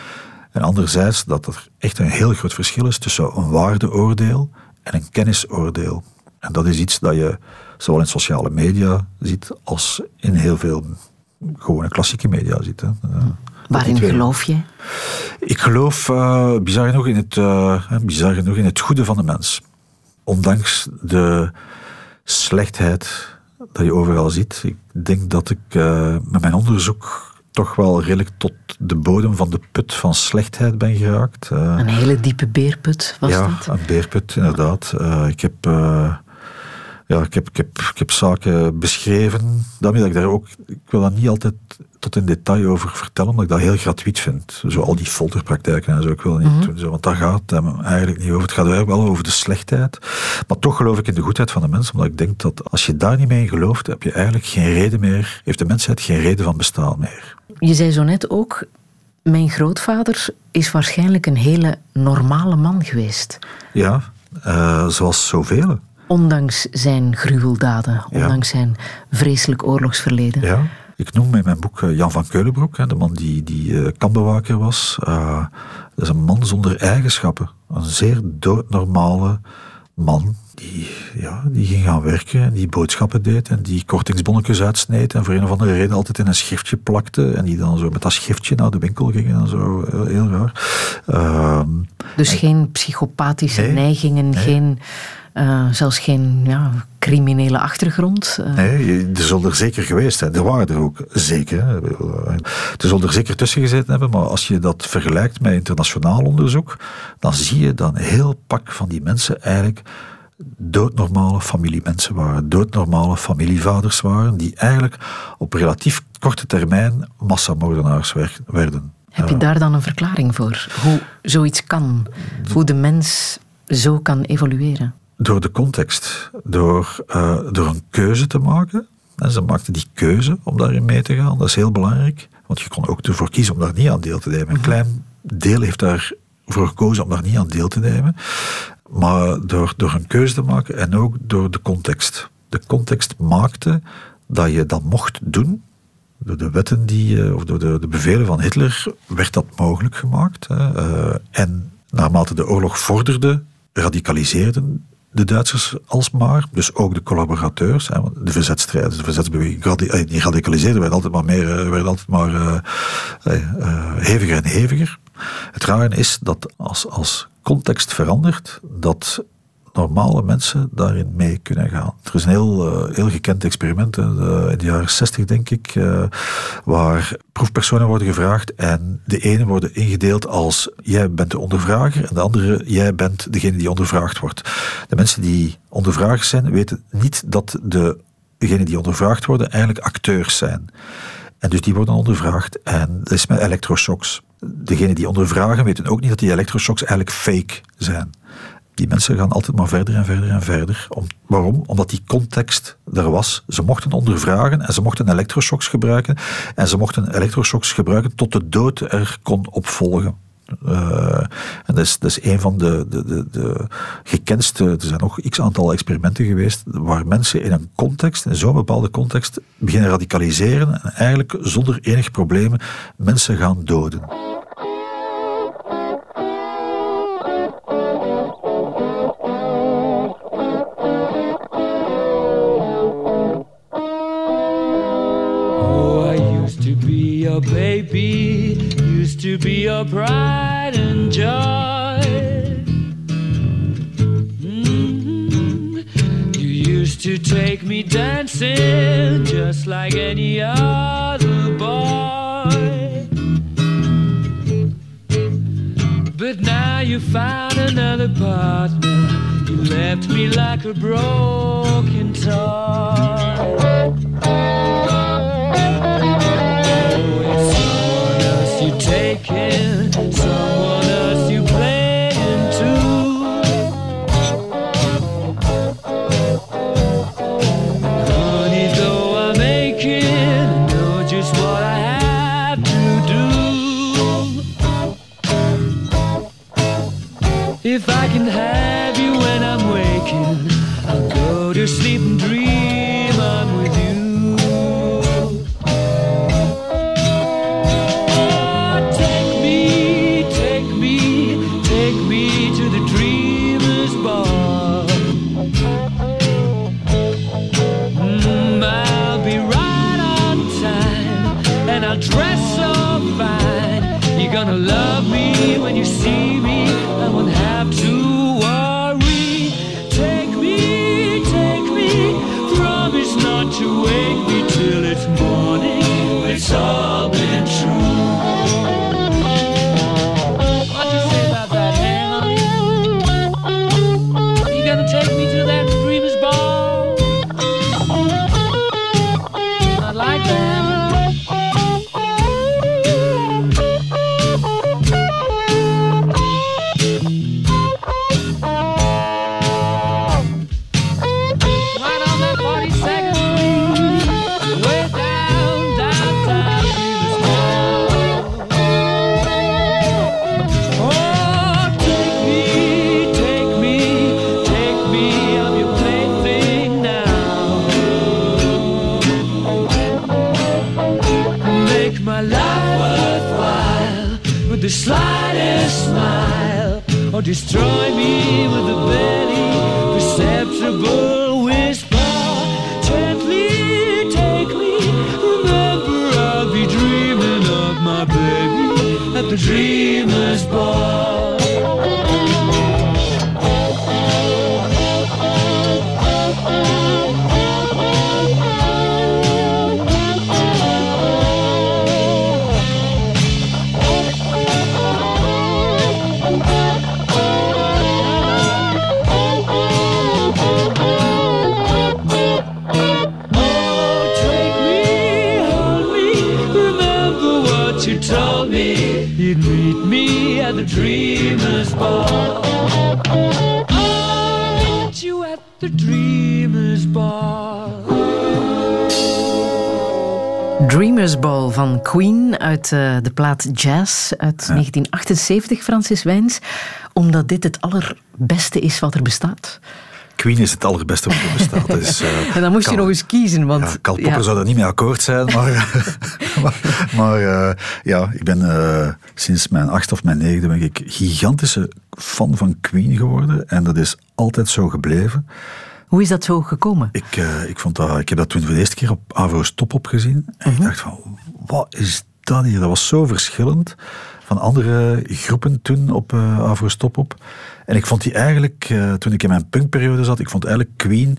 En anderzijds dat er echt een heel groot verschil is tussen een waardeoordeel en een kennisoordeel. En dat is iets dat je zowel in sociale media ziet als in heel veel gewone klassieke media ziet. Hè. Waarin geloof je? Ik geloof uh, bizar, genoeg in het, uh, bizar genoeg in het goede van de mens. Ondanks de slechtheid dat je overal ziet. Ik denk dat ik uh, met mijn onderzoek toch wel redelijk tot de bodem van de put van slechtheid ben geraakt. Uh, een hele diepe beerput was ja, dat? Ja, een beerput, inderdaad. Uh, ik heb... Uh, ja, ik heb, ik, heb, ik heb zaken beschreven. Daarmee dat ik daar ook. Ik wil daar niet altijd tot in detail over vertellen, omdat ik dat heel gratuit vind. Zo al die folterpraktijken en zo. Ik wil niet mm -hmm. doen, zo, want daar gaat het eigenlijk niet over. Het gaat eigenlijk wel over de slechtheid. Maar toch geloof ik in de goedheid van de mens, omdat ik denk dat als je daar niet mee in gelooft, heb je eigenlijk geen reden meer. Heeft de mensheid geen reden van bestaan meer. Je zei zo net ook, Mijn grootvader is waarschijnlijk een hele normale man geweest. Ja, eh, zoals zoveel. Ondanks zijn gruweldaden, Ja. ondanks zijn vreselijk oorlogsverleden. Ja. Ik noem in mijn boek eh, Jan van Keulenbroek, de man die, die eh, kampbewaker was. Eh, dat is een man zonder eigenschappen. Een zeer doodnormale man die, ja, die ging gaan werken en die boodschappen deed en die kortingsbonnetjes uitsneed en voor een of andere reden altijd in een schriftje plakte en die dan zo met dat schriftje naar de winkel ging en zo. Heel, raar. Ehm, Dus geen psychopathische Nee, neigingen, geen, eh, zelfs geen ja, criminele achtergrond. eh. Nee, er zullen er zeker geweest zijn. Er waren er ook zeker. hè. Er zullen er zeker tussen gezeten hebben, maar als je dat vergelijkt met internationaal onderzoek, dan zie je dat een heel pak van die mensen eigenlijk doodnormale familiemensen waren. Doodnormale familievaders waren, die eigenlijk op relatief korte termijn massamoordenaars wer- werden. Heb je daar dan een verklaring voor? Hoe zoiets kan? Hoe de mens zo kan evolueren? Door de context, door, eh, door een keuze te maken. En ze maakten die keuze om daarin mee te gaan. Dat is heel belangrijk. Want je kon ook ervoor kiezen om daar niet aan deel te nemen. Een klein deel heeft daarvoor gekozen om daar niet aan deel te nemen. Maar door, door een keuze te maken en ook door de context. De context maakte dat je dat mocht doen. Door de wetten die, eh, of door de, de bevelen van Hitler werd dat mogelijk gemaakt. Hè. Eh, en naarmate de oorlog vorderde, radicaliseerden de Duitsers alsmaar, dus ook de collaborateurs, de verzetstrijders, de verzetsbeweging, eh, die radicaliseerden, werden altijd maar meer, eh, werden altijd maar eh, heviger en heviger. Het rare is dat als, als context verandert, dat normale mensen daarin mee kunnen gaan. Er is een heel, eh, heel gekend experiment in de jaren 60, denk ik, eh, waar proefpersonen worden gevraagd en de ene worden ingedeeld als jij bent de ondervrager en de andere jij bent degene die ondervraagd wordt. De mensen die ondervragers zijn weten niet dat de, degenen die ondervraagd worden eigenlijk acteurs zijn. En dus die worden ondervraagd en dat is met elektroshocks. Degenen die ondervragen weten ook niet dat die elektroshocks eigenlijk fake zijn. Die mensen gaan altijd maar verder en verder en verder. Om, waarom? Omdat die context er was. Ze mochten ondervragen en ze mochten elektroshocks gebruiken. En ze mochten elektroshocks gebruiken tot de dood er kon opvolgen. Eh, en dat is, dat is een van de, de, de, de gekendste. Er zijn nog x aantal experimenten geweest. waar mensen in een context, in zo'n bepaalde context. beginnen radicaliseren. en eigenlijk zonder enig problemen mensen gaan doden. Baby, used to be your pride and joy. Mhm. You used to take me dancing just like any other boy. But now you found another partner. You left me like a broken toy you take it someone. Destroy me with a barely perceptible whisper. Gently take me. Remember, I'll be dreaming of my baby at the dreamer's ball. Dreamer's you at the. Dreamers Ball van Queen uit eh, de plaat Jazz uit 1978, Francis Wijns. Omdat dit het allerbeste is wat er bestaat. Queen is het allerbeste wat er bestaat. Dus, eh, En dan moest je nog eens kiezen, want... Ja, Karl Popper ja. zou daar niet mee akkoord zijn, maar, maar, maar, eh, ja, ik ben eh, sinds mijn achtste of mijn negende ben ik gigantische fan van Queen geworden en dat is altijd zo gebleven. Hoe is dat zo gekomen? Ik, eh, ik, vond dat, ik heb dat toen voor de eerste keer op Avro's Top opgezien en ik dacht van, wat is dat hier? Dat was zo verschillend van andere groepen toen op Top op. En ik vond die eigenlijk, eh, toen ik in mijn punkperiode zat, ik vond eigenlijk Queen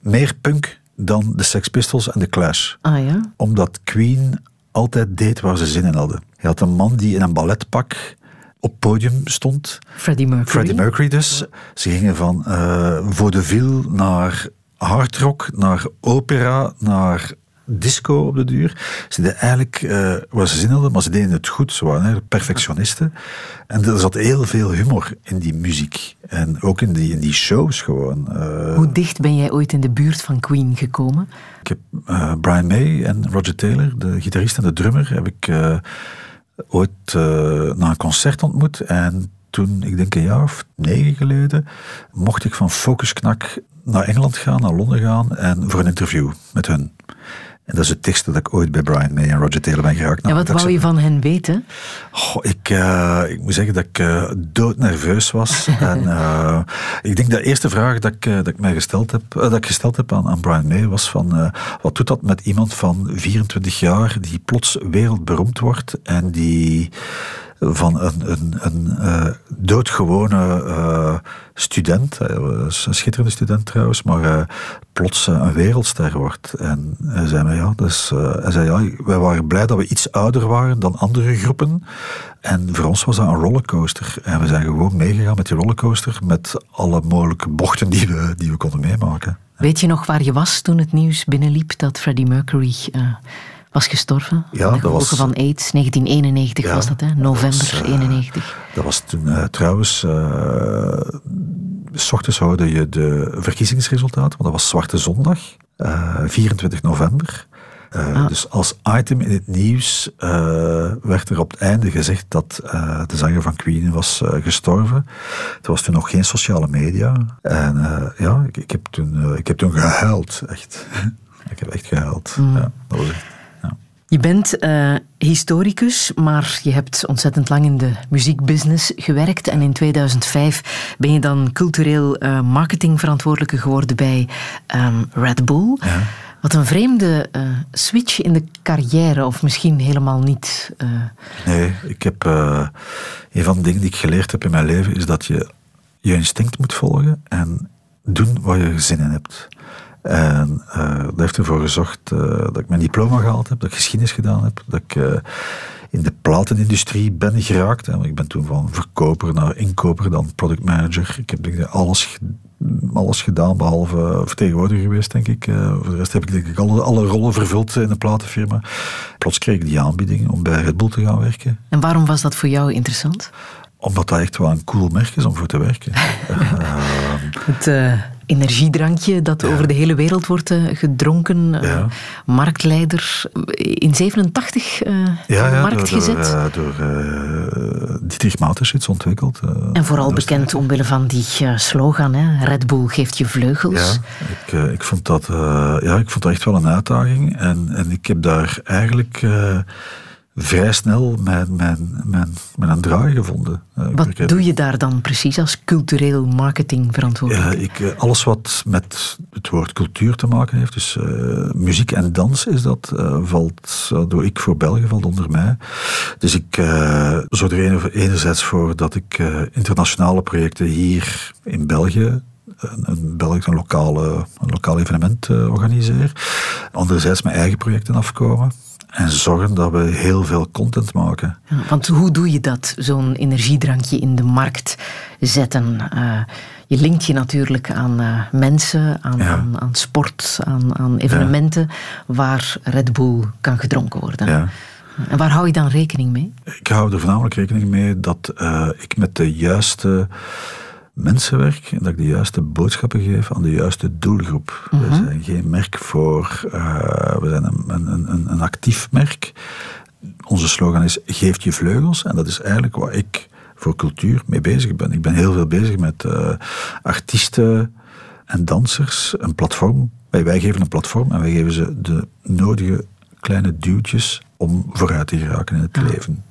meer punk dan de Sex Pistols en de Clash Ah ja? omdat Queen altijd deed waar ze zin in hadden. Je had een man die in een balletpak op podium stond. Freddie Mercury. Freddie Mercury dus. Ze gingen van eh vaudeville naar hardrock, naar opera, naar disco op de duur. Ze deden eigenlijk eh, waar ze zin hadden, maar ze deden het goed. Ze waren eigenlijk perfectionisten. En er zat heel veel humor in die muziek. En ook in die, in die shows gewoon. Eh, Hoe dicht ben jij ooit in de buurt van Queen gekomen? ik heb eh, Brian May en Roger Taylor, de gitarist en de drummer, heb ik ooit na een concert ontmoet. En toen, ik denk een jaar of negen geleden, mocht ik van Focus Knak naar Engeland gaan, naar Londen gaan, en voor een interview met hun. En dat is het dichtste dat ik ooit bij Brian May en Roger Taylor ben geraakt. en Nou, wat dat wou je van hen weten? Goh, ik, eh, ik moet zeggen dat ik eh, doodnerveus was. en eh, ik denk de eerste vraag dat ik, dat ik mij gesteld heb, dat ik gesteld heb aan, aan Brian May was van wat doet dat met iemand van 24 jaar die plots wereldberoemd wordt en die van een, een, een eh, doodgewone eh, student, een schitterende student trouwens, maar eh, plots een wereldster wordt. En hij zei mij, ja, dus, hij zei, ja, wij waren blij dat we iets ouder waren dan andere groepen. En voor ons was dat een rollercoaster. En we zijn gewoon meegegaan met die rollercoaster, met alle mogelijke bochten die we, die we konden meemaken. Weet je nog waar je was toen het nieuws binnenliep dat Freddie Mercury was gestorven? Ja, de dat was- van AIDS, 1991 Ja, was dat, hè? dat November was, eh, 91. Dat was toen eh, trouwens. eh, s ochtends hoorde je de verkiezingsresultaten, want dat was Zwarte Zondag, eh, 24 november. Ah. Dus als item in het nieuws werd er op het einde gezegd dat de zanger van Queen was gestorven. Er was toen nog geen sociale media. En ja, ik, ik, heb toen, ik heb toen gehuild, echt. ik heb echt gehuild. Mm. Ja, dat was echt, ja. Je bent eh, historicus, maar je hebt ontzettend lang in de muziekbusiness gewerkt. En in 2005 ben je dan cultureel eh, marketingverantwoordelijke geworden bij ehm, Red Bull. Ja. Wat een vreemde eh, switch in de carrière, of misschien helemaal niet. Nee, ik heb uh, een van de dingen die ik geleerd heb in mijn leven is dat je je instinct moet volgen en doen waar je zin in hebt. En uh, dat heeft ervoor gezorgd uh, dat ik mijn diploma gehaald heb, dat ik geschiedenis gedaan heb, dat ik uh, in de platenindustrie ben geraakt. En ik ben toen van verkoper naar inkoper, dan product manager. Ik heb denk ik, alles, alles gedaan, behalve vertegenwoordiger geweest, denk ik. Voor de rest heb ik denk ik alle, alle rollen vervuld in de platenfirma. Plots kreeg ik die aanbieding om bij Red Bull te gaan werken. En waarom was dat voor jou interessant? Omdat dat echt wel een cool merk is om voor te werken. Het uh, energiedrankje dat ja. over de hele wereld wordt uh, gedronken. Uh, ja. Marktleider. In 87 uh, ja, ja, markt door, gezet. Door, door Dietrich Mateschitz ontwikkeld. eh, en vooral bekend omwille van die slogan. Hè? Red Bull geeft je vleugels. Ja, ik, eh, ik, vond dat, ja, ik vond dat echt wel een uitdaging. En, en ik heb daar eigenlijk vrij snel mijn, mijn, mijn, mijn draai gevonden. Uh, wat doe je daar dan precies als cultureel marketing verantwoordelijk? Uh, ik, alles wat met het woord cultuur te maken heeft, dus muziek en dans is dat, valt, doe ik voor België, valt onder mij. Dus ik zorg er enerzijds voor dat ik internationale projecten hier in België een, een Belgisch een, lokale, een lokaal evenement organiseer. Anderzijds mijn eigen projecten afkomen en zorgen dat we heel veel content maken. Ja, want hoe doe je dat, zo'n energiedrankje in de markt zetten? Uh, je linkt je natuurlijk aan uh, mensen, aan, ja. aan, aan, sport, aan, aan evenementen ja. waar Red Bull kan gedronken worden. Ja. En waar hou je dan rekening mee? Ik hou er voornamelijk rekening mee dat uh, ik met de juiste mensenwerk en dat ik de juiste boodschappen geef aan de juiste doelgroep. Mm -hmm. We zijn geen merk voor, uh, we zijn een, een, een, een, actief merk. Onze slogan is geef je vleugels en dat is eigenlijk wat ik voor cultuur mee bezig ben. Ik ben heel veel bezig met uh, artiesten en dansers, een platform. Wij, wij geven een platform en wij geven ze de nodige kleine duwtjes om vooruit te geraken in het ja. leven.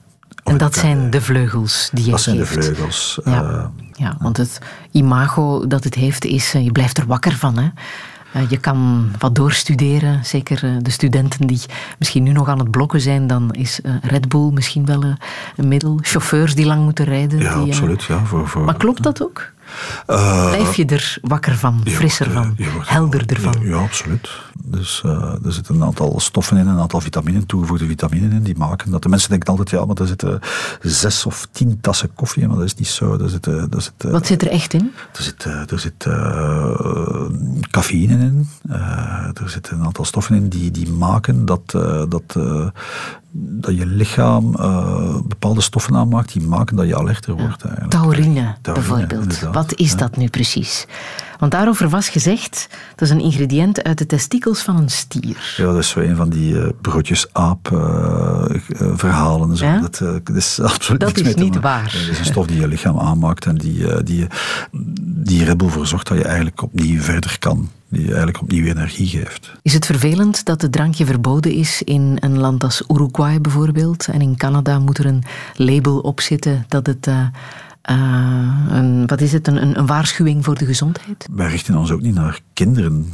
En dat zijn de vleugels die je dat geeft. Zijn de vleugels. Ja. Uh, ja, want het imago dat het heeft is, je blijft er wakker van. Hè? Uh, je kan wat doorstuderen, zeker de studenten die misschien nu nog aan het blokken zijn, dan is Red Bull misschien wel een middel. Chauffeurs die lang moeten rijden. Ja, die, absoluut. Ja, voor, voor, maar klopt dat ook? Blijf je er wakker van, frisser van, helderder van? Ja, absoluut. Dus uh, er zitten een aantal stoffen in, een aantal vitaminen, toegevoegde vitaminen in, die maken dat de mensen denken altijd, ja, maar er zitten zes of tien tassen koffie in, maar dat is niet zo. Er zit, er zit, Wat zit er echt in? Er zit, er zit uh, cafeïne in, er zitten een aantal stoffen in die, die maken dat, dat, dat je lichaam bepaalde stoffen aanmaakt, die maken dat je alerter wordt. Eigenlijk. Taurine, Taurine bijvoorbeeld. Wat is ja. dat nu precies? Want daarover was gezegd, dat is een ingrediënt uit de testikels van een stier. Ja, dat is zo een van die uh, broodjes aap uh, uh, verhalen. Zo. Ja? Dat, dat, is absoluut dat is niet waar. Dat is een stof die je lichaam aanmaakt en die, die, die voor zorgt dat je eigenlijk opnieuw verder kan. Die eigenlijk opnieuw energie geeft. Is het vervelend dat het drankje verboden is in een land als Uruguay bijvoorbeeld? En in Canada moet er een label op zitten dat het uh, een, wat is het, een, een, waarschuwing voor de gezondheid? Wij richten ons ook niet naar kinderen.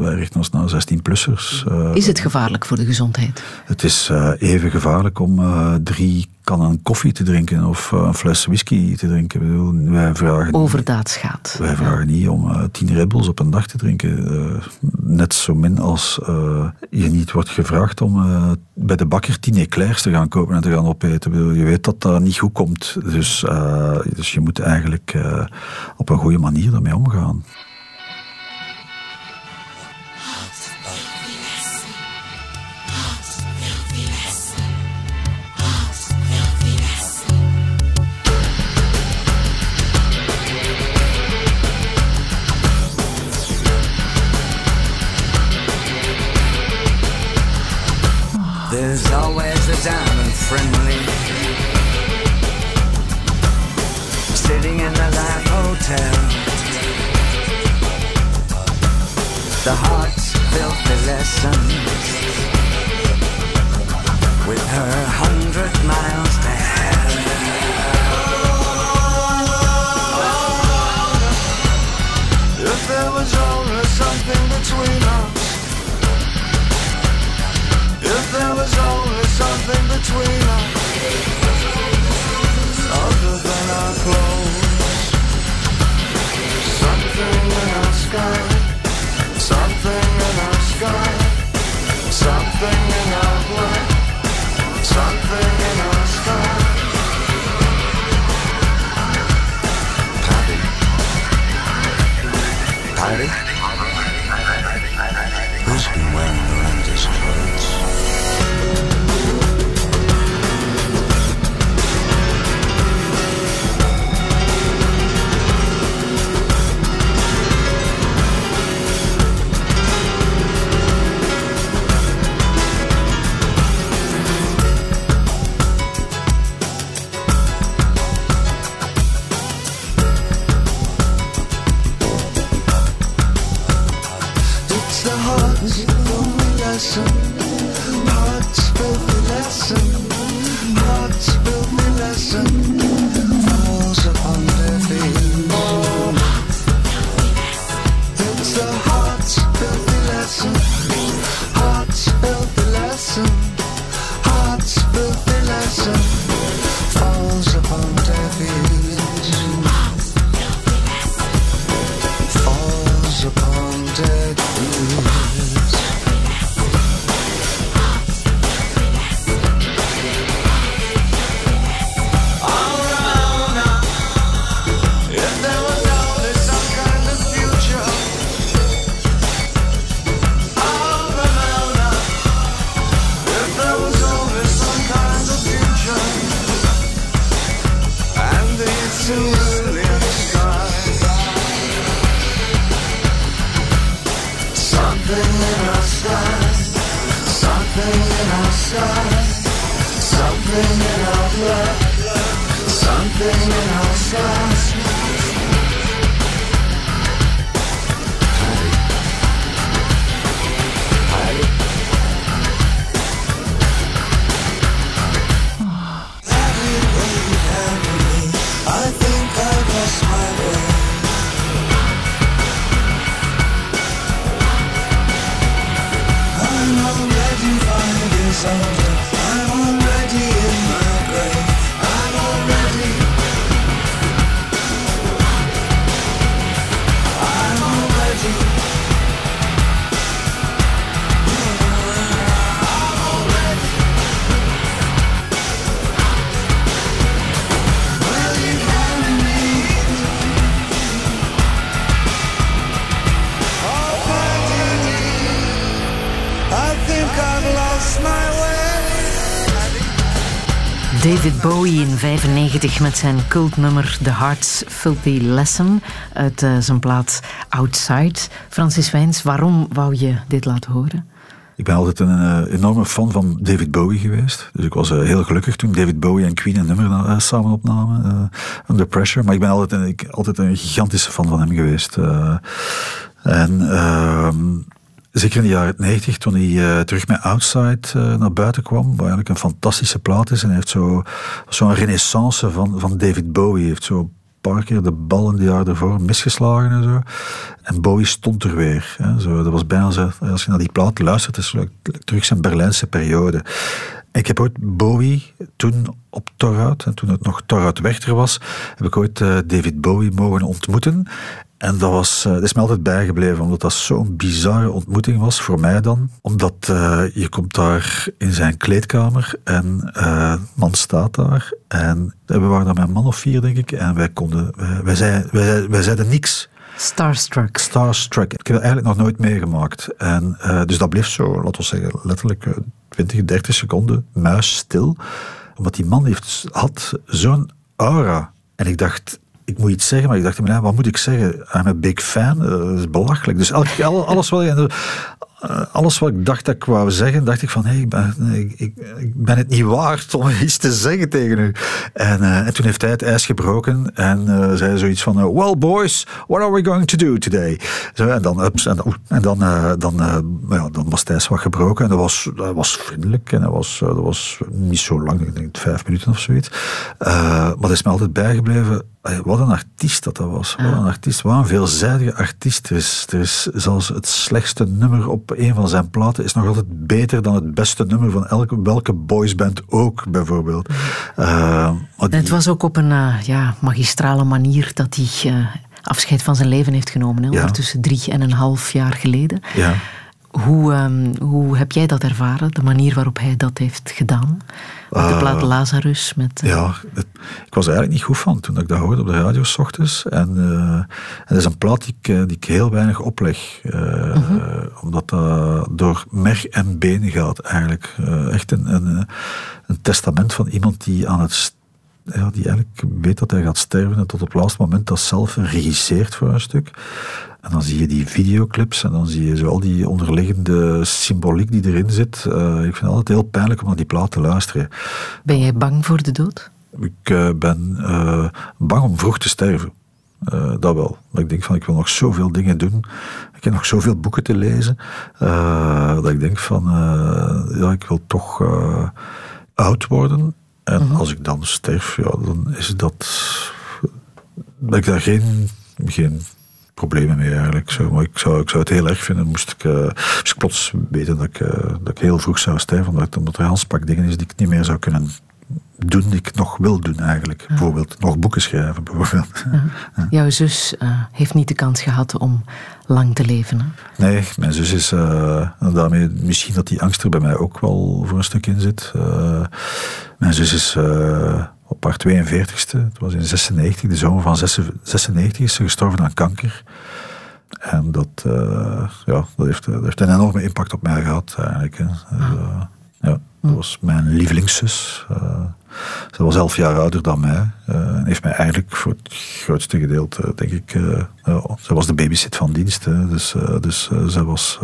Wij richten ons naar 16-plussers. Uh, is het gevaarlijk voor de gezondheid? Het is even gevaarlijk om drie kannen koffie te drinken of een fles whisky te drinken. Ik bedoel, wij vragen Overdaadsgaat. Wij vragen niet om tien Red Bulls op een dag te drinken. net zo min als je niet wordt gevraagd om bij de bakker tien eclairs te gaan kopen en te gaan opeten. Bedoel, je weet dat dat niet goed komt. Dus dus je moet eigenlijk op een goede manier daarmee omgaan. Hotel. The heart's filthy lessons with her hundred miles to hell. If there was only something between us. If there was only something between us other than our clothes. Something in our sky, something in our sky, something in our blood, something in our sky. Patty. Patty? Bowie in 95 met zijn cultnummer The Heart's Filthy Lesson uit eh, zijn plaat Outside. Francis Wijns, waarom wou je dit laten horen? Ik ben altijd een eh, enorme fan van David Bowie geweest. Dus ik was eh, heel gelukkig toen David Bowie en Queen een nummer samen opnamen. Under Pressure. Maar ik ben altijd altijd een gigantische fan van hem geweest. en ehm, zeker in de jaren 90, toen hij eh, terug met Outside eh, naar buiten kwam. Wat eigenlijk een fantastische plaat is. En hij heeft zo- zo'n renaissance van, van David Bowie. Hij heeft zo paar keer de bal in de jaren ervoor misgeslagen en zo. En Bowie stond er weer. Hè. Zo, dat was bijna zo, als je naar die plaat luistert, is het terug zijn Berlijnse periode. Ik heb ooit Bowie toen op Torhout, en toen het nog Torhout Wechter was, heb ik ooit eh, David Bowie mogen ontmoeten. En dat, was, eh, dat is me altijd bijgebleven, omdat dat zo'n bizarre ontmoeting was, voor mij dan. Omdat eh, je komt daar in zijn kleedkamer en eh man staat daar. En we waren daar met een man of vier, denk ik. En wij, konden, wij, wij, zeiden, wij, wij zeiden niks. Starstruck. Starstruck. Ik heb dat eigenlijk nog nooit meegemaakt. En, dus dat bleef zo, laten we zeggen, letterlijk eh, 20, 30 seconden muisstil. Omdat die man heeft, had zo'n aura. En ik dacht, ik moet iets zeggen, maar ik dacht, maar, wat moet ik zeggen? I'm a big fan. Eh, dat is belachelijk. Dus elk, al- alles wat, je- alles wat ik dacht dat ik wou zeggen, dacht ik van, hé, ik, ben, ik, ik, ik ben het niet waard om iets te zeggen tegen u. En, eh, en toen heeft hij het ijs gebroken en eh, zei zoiets van, eh, well boys, what are we going to do today? Zo, en dan, ups, en, dan- en dan, eh, dan, eh, ja, dan was het ijs wat gebroken en dat was, dat was vriendelijk en dat was, eh, dat was niet zo lang, ik denk vijf minuten of zoiets. Eh, maar dat is me altijd bijgebleven. Hey, wat een artiest dat dat was. Wat een artiest, wat een veelzijdige artiest. Er is, er is zelfs het slechtste nummer op een van zijn platen is nog altijd beter dan het beste nummer van elke, welke boysband ook, bijvoorbeeld. Eh, maar die- Het was ook op een eh, ja, magistrale manier dat hij eh, afscheid van zijn leven heeft genomen. Ja. Ondertussen drie en een half jaar geleden. ja. Hoe, ehm, hoe heb jij dat ervaren? De manier waarop hij dat heeft gedaan? Met de plaat Lazarus. Met, eh, Ja, het- ik was er eigenlijk niet goed van toen ik dat hoorde op de radio s ochtends. En, eh, en dat is een plaat die ik, eh, die ik heel weinig opleg. eh, Omdat dat door merg en been gaat eigenlijk. Eh, echt een, een, eh, een testament van iemand die aan het... Ja, die eigenlijk weet dat hij gaat sterven en tot op het laatste moment dat zelf regisseert voor een stuk. En dan zie je die videoclips en dan zie je zo al die onderliggende symboliek die erin zit. Eh, ik vind het altijd heel pijnlijk om naar die plaat te luisteren. Ben jij bang voor de dood? Ik eh, ben eh, bang om vroeg te sterven. Dat wel. Maar ik denk van, ik wil nog zoveel dingen doen. Ik heb nog zoveel boeken te lezen. dat ik denk van, ja, ik wil toch oud worden. En als ik dan sterf, ja, dan is dat. Ben ik daar geen, geen problemen mee eigenlijk. Zo, maar ik zou, ik zou het heel erg vinden, moest ik, eh, moest ik plots weten dat ik, eh, dat ik heel vroeg zou sterven, omdat, omdat er een handpak dingen is die ik niet meer zou kunnen doen, die ik nog wil doen eigenlijk. Bijvoorbeeld nog boeken schrijven, bijvoorbeeld. Jouw zus eh, heeft niet de kans gehad om lang te leven. Hè? Nee, mijn zus is, daarmee misschien dat die angst er bij mij ook wel voor een stuk in zit. Mijn zus is op haar 42ste, het was in 96, de zomer van 96 is ze gestorven aan kanker. En dat, eh, ja, dat, heeft, dat heeft een enorme impact op mij gehad eigenlijk. Hè. Eh, ja, dat was mijn lievelingszus. Eh, ze was elf jaar ouder dan mij. en heeft mij eigenlijk voor het grootste gedeelte, denk ik... ze was de babysit van dienst. Hè, dus dus ze was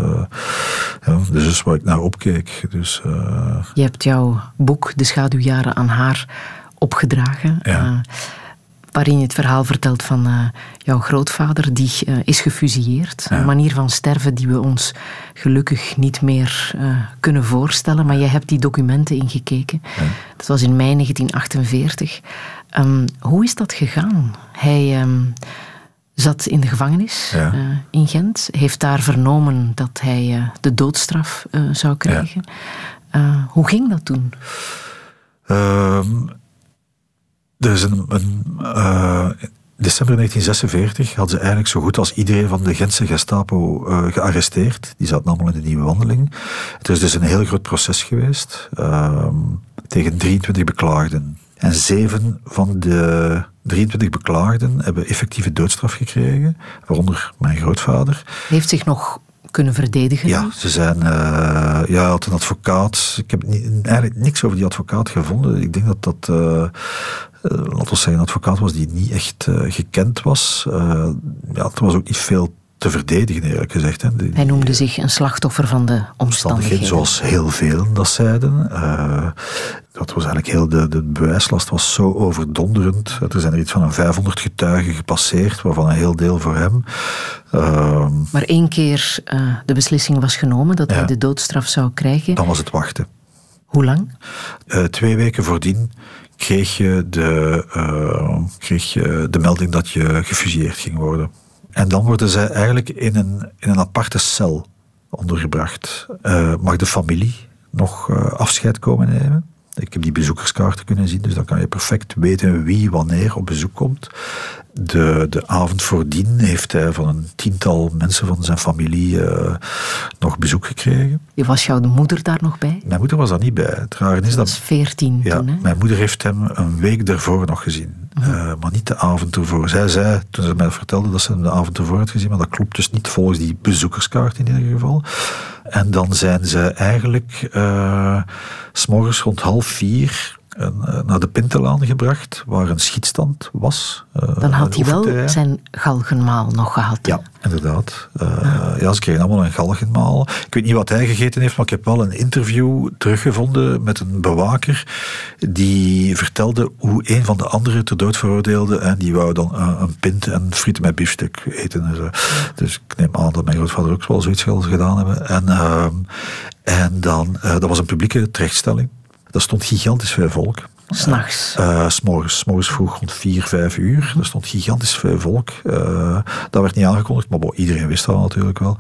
ja, de zus waar ik naar opkeek. Dus Je hebt jouw boek De Schaduwjaren aan haar opgedragen. Ja. eh, waarin je het verhaal vertelt van eh, jouw grootvader, die eh, is gefusilleerd. Een manier van sterven die we ons gelukkig niet meer kunnen voorstellen. Maar je hebt die documenten ingekeken. Dat was in mei 1948. Ehm, hoe is dat gegaan? Hij ehm, zat in de gevangenis Ja. in Gent. Heeft daar vernomen dat hij de doodstraf zou krijgen. Hoe ging dat toen? Ehm, is een, een, in december 1946 hadden ze eigenlijk zo goed als iedereen van de Gentse Gestapo eh, gearresteerd. Die zaten allemaal in de nieuwe wandeling. Er is dus een heel groot proces geweest ehm, tegen 23 beklaagden. En zeven van de 23 beklaagden hebben effectieve doodstraf gekregen, waaronder mijn grootvader. Heeft zich nog kunnen verdedigen? Ja, ze zijn. eh, ja, had een advocaat. Ik heb eigenlijk niks over die advocaat gevonden. Ik denk dat dat. Laten we zeggen, een advocaat was die niet echt eh, gekend was. Eh, ja, er was ook niet veel te verdedigen, eerlijk gezegd. Hè. Die- Hij noemde zich een slachtoffer van de omstandigheden, zoals heel veel dat zeiden. Eh, dat was eigenlijk heel de, de bewijslast was zo overdonderend. Er zijn er iets van een 500 getuigen gepasseerd, waarvan een heel deel voor hem. Ehm, Maar één keer eh, de beslissing was genomen dat Ja. hij de doodstraf zou krijgen. dan was het wachten. Hoe lang? Eh, twee weken voordien kreeg je, de, eh, kreeg je de melding dat je gefusilleerd ging worden. En dan worden zij eigenlijk in een, in een aparte cel ondergebracht. Eh, mag de familie nog eh, afscheid komen nemen? Ik heb die bezoekerskaarten kunnen zien, dus dan kan je perfect weten wie wanneer op bezoek komt. De, de avond voordien heeft hij van een tiental mensen van zijn familie eh, nog bezoek gekregen. Was jouw moeder daar nog bij? Mijn moeder was daar niet bij. Het rare is Dat was veertien ja, toen, hè? mijn moeder heeft hem een week daarvoor nog gezien. Eh, maar niet de avond ervoor. Zij zei, toen ze mij vertelde dat ze hem de avond ervoor had gezien, maar dat klopt dus niet volgens die bezoekerskaart in ieder geval. En dan zijn ze eigenlijk uh, s'morgens rond half vier naar de Pintelaan gebracht, waar een schietstand was. Uh, dan had hij wel zijn galgenmaal nog gehad. Ja, inderdaad. Uh, ja. ja, ze kregen allemaal een galgenmaal. Ik weet niet wat hij gegeten heeft, maar ik heb wel een interview teruggevonden met een bewaker die vertelde hoe een van de anderen ter dood veroordeelde en die wou dan een pint en frieten met biefstuk eten. En zo. Dus ik neem aan dat mijn grootvader ook wel zoiets gedaan hebben. En, uh, en dan, dat was een publieke terechtstelling. Dat stond gigantisch veel volk. S'nachts? Uh, s'morgens, s'morgens vroeg rond 4, 5 uur. Er stond gigantisch veel volk. Uh, dat werd niet aangekondigd, maar bon, iedereen wist dat natuurlijk wel.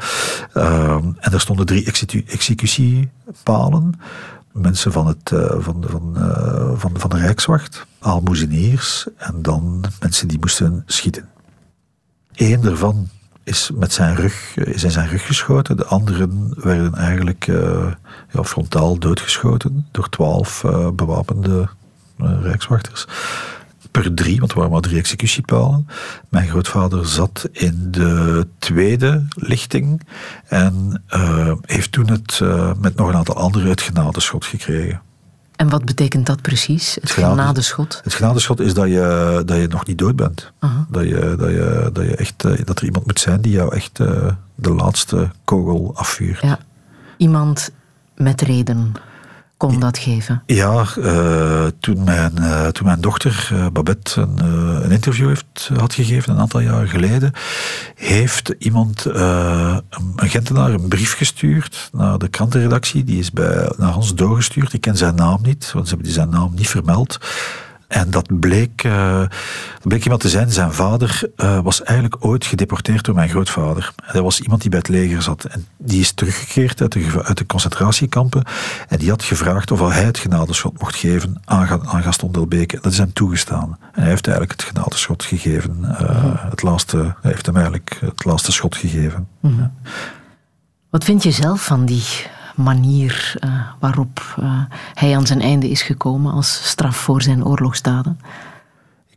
Uh, en er stonden drie execu executiepalen. Mensen van, het, van, van, uh, van, van de Rijkswacht, aalmoezeniers en dan mensen die moesten schieten. Eén daarvan is met zijn rug, is in zijn rug geschoten. De anderen werden eigenlijk uh, ja, frontaal doodgeschoten door twaalf uh, bewapende uh, rijkswachters. Per drie, want er waren maar drie executiepalen. Mijn grootvader zat in de tweede lichting en heeft toen het met nog een aantal anderen het genadeschot gekregen. En wat betekent dat precies, het, genadeschot? Het genadeschot is dat je, dat je nog niet dood bent. Uh -huh. dat, je, dat, je, dat, je echt, dat er iemand moet zijn die jou echt uh, de laatste kogel afvuurt. Ja. Iemand met reden. Kon dat geven? Ja, uh, toen, mijn, uh, toen mijn dochter uh, Babette een, een, interview heeft, had gegeven, een aantal jaar geleden, heeft iemand, een Gentenaar, een brief gestuurd naar de krantenredactie. Die is bij, naar Hans doorgestuurd. Ik ken zijn naam niet, want ze hebben zijn naam niet vermeld. En dat bleek, uh, bleek iemand te zijn. Zijn vader uh, was eigenlijk ooit gedeporteerd door mijn grootvader. En dat was iemand die bij het leger zat. En die is teruggekeerd uit de, uit de concentratiekampen. En die had gevraagd of hij het genadeschot mocht geven aan, aan Gaston Delbeke. Dat is hem toegestaan. En hij heeft eigenlijk het genadeschot gegeven. Uh, het laatste, hij heeft hem eigenlijk het laatste schot gegeven. Mm -hmm. Wat vind je zelf van die manier uh, waarop uh, hij aan zijn einde is gekomen als straf voor zijn oorlogsdaden?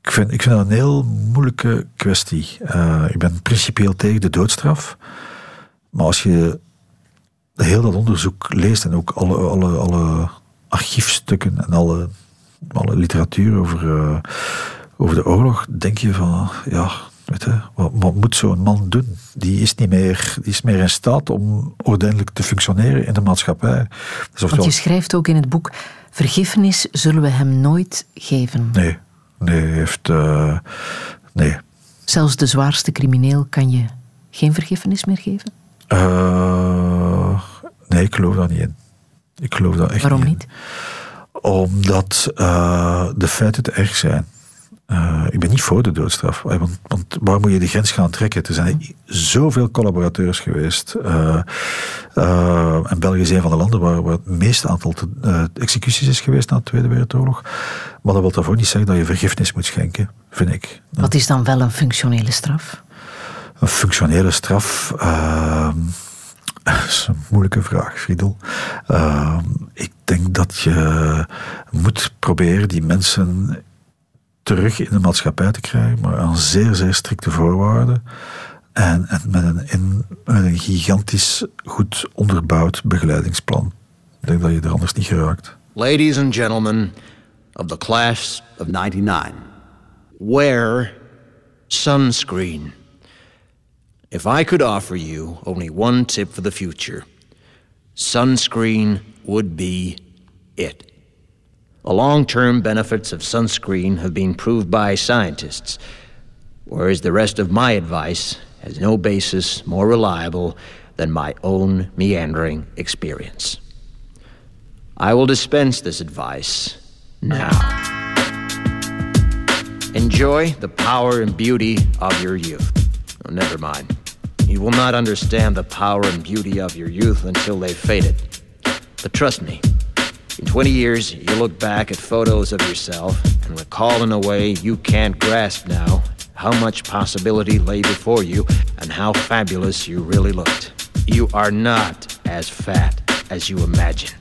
Ik vind, ik vind dat een heel moeilijke kwestie. Uh, ik ben principieel tegen de doodstraf. Maar als je heel dat onderzoek leest en ook alle, alle, alle archiefstukken en alle, alle literatuur over, over de oorlog, denk je van ja, wat, wat moet zo'n man doen? Die is niet meer, die is meer in staat om ordentelijk te functioneren in de maatschappij. Dus Want je schrijft ook in het boek: vergiffenis zullen we hem nooit geven. Nee, nee, heeft. Uh, nee. Zelfs de zwaarste crimineel kan je geen vergiffenis meer geven? Uh, nee, ik geloof daar niet in. Ik geloof daar echt Waarom niet? niet? Omdat uh, de feiten te erg zijn. Uh, ik ben niet voor de doodstraf. Want, want, waar moet je de grens gaan trekken? Er zijn zoveel collaborateurs geweest. Uh, uh, en België is een van de landen waar, waar het meeste aantal te, executies is geweest na de Tweede Wereldoorlog. Maar dat wil daarvoor niet zeggen dat je vergiffenis moet schenken, vind ik. Wat is dan wel een functionele straf? Een functionele straf. Ehm, dat is een moeilijke vraag, Friedel. Ehm, ik denk dat je moet proberen die mensen terug in de maatschappij te krijgen, maar aan zeer, zeer strikte voorwaarden. En, met, een, in, een gigantisch goed onderbouwd begeleidingsplan. Ik denk dat je er anders niet geraakt. Ladies and gentlemen of the class of 99, wear sunscreen. If I could offer you only one tip for the future, sunscreen would be it. The long term benefits of sunscreen have been proved by scientists, whereas the rest of my advice has no basis more reliable than my own meandering experience. I will dispense this advice now. Enjoy the power and beauty of your youth. Oh, never mind. You will not understand the power and beauty of your youth until they've faded. But trust me, in 20 years, you look back at photos of yourself and recall in a way you can't grasp now how much possibility lay before you and how fabulous you really looked. You are not as fat as you imagine.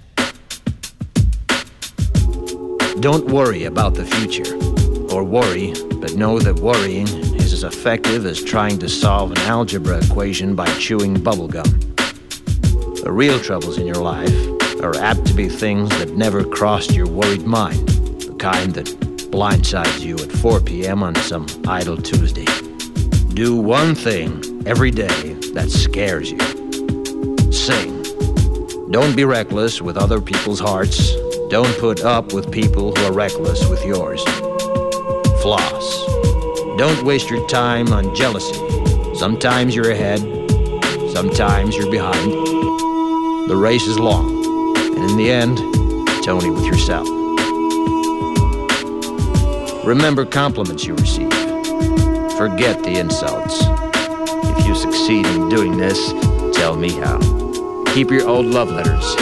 Don't worry about the future, or worry, but know that worrying is as effective as trying to solve an algebra equation by chewing bubblegum. The real troubles in your life are apt to be things that never crossed your worried mind, the kind that blindsides you at 4 p.m. on some idle Tuesday. Do one thing every day that scares you. Sing. Don't be reckless with other people's hearts. Don't put up with people who are reckless with yours. Floss. Don't waste your time on jealousy. Sometimes you're ahead, sometimes you're behind. The race is long. And in the end, it's only with yourself. Remember compliments you receive. Forget the insults. If you succeed in doing this, tell me how. Keep your old love letters.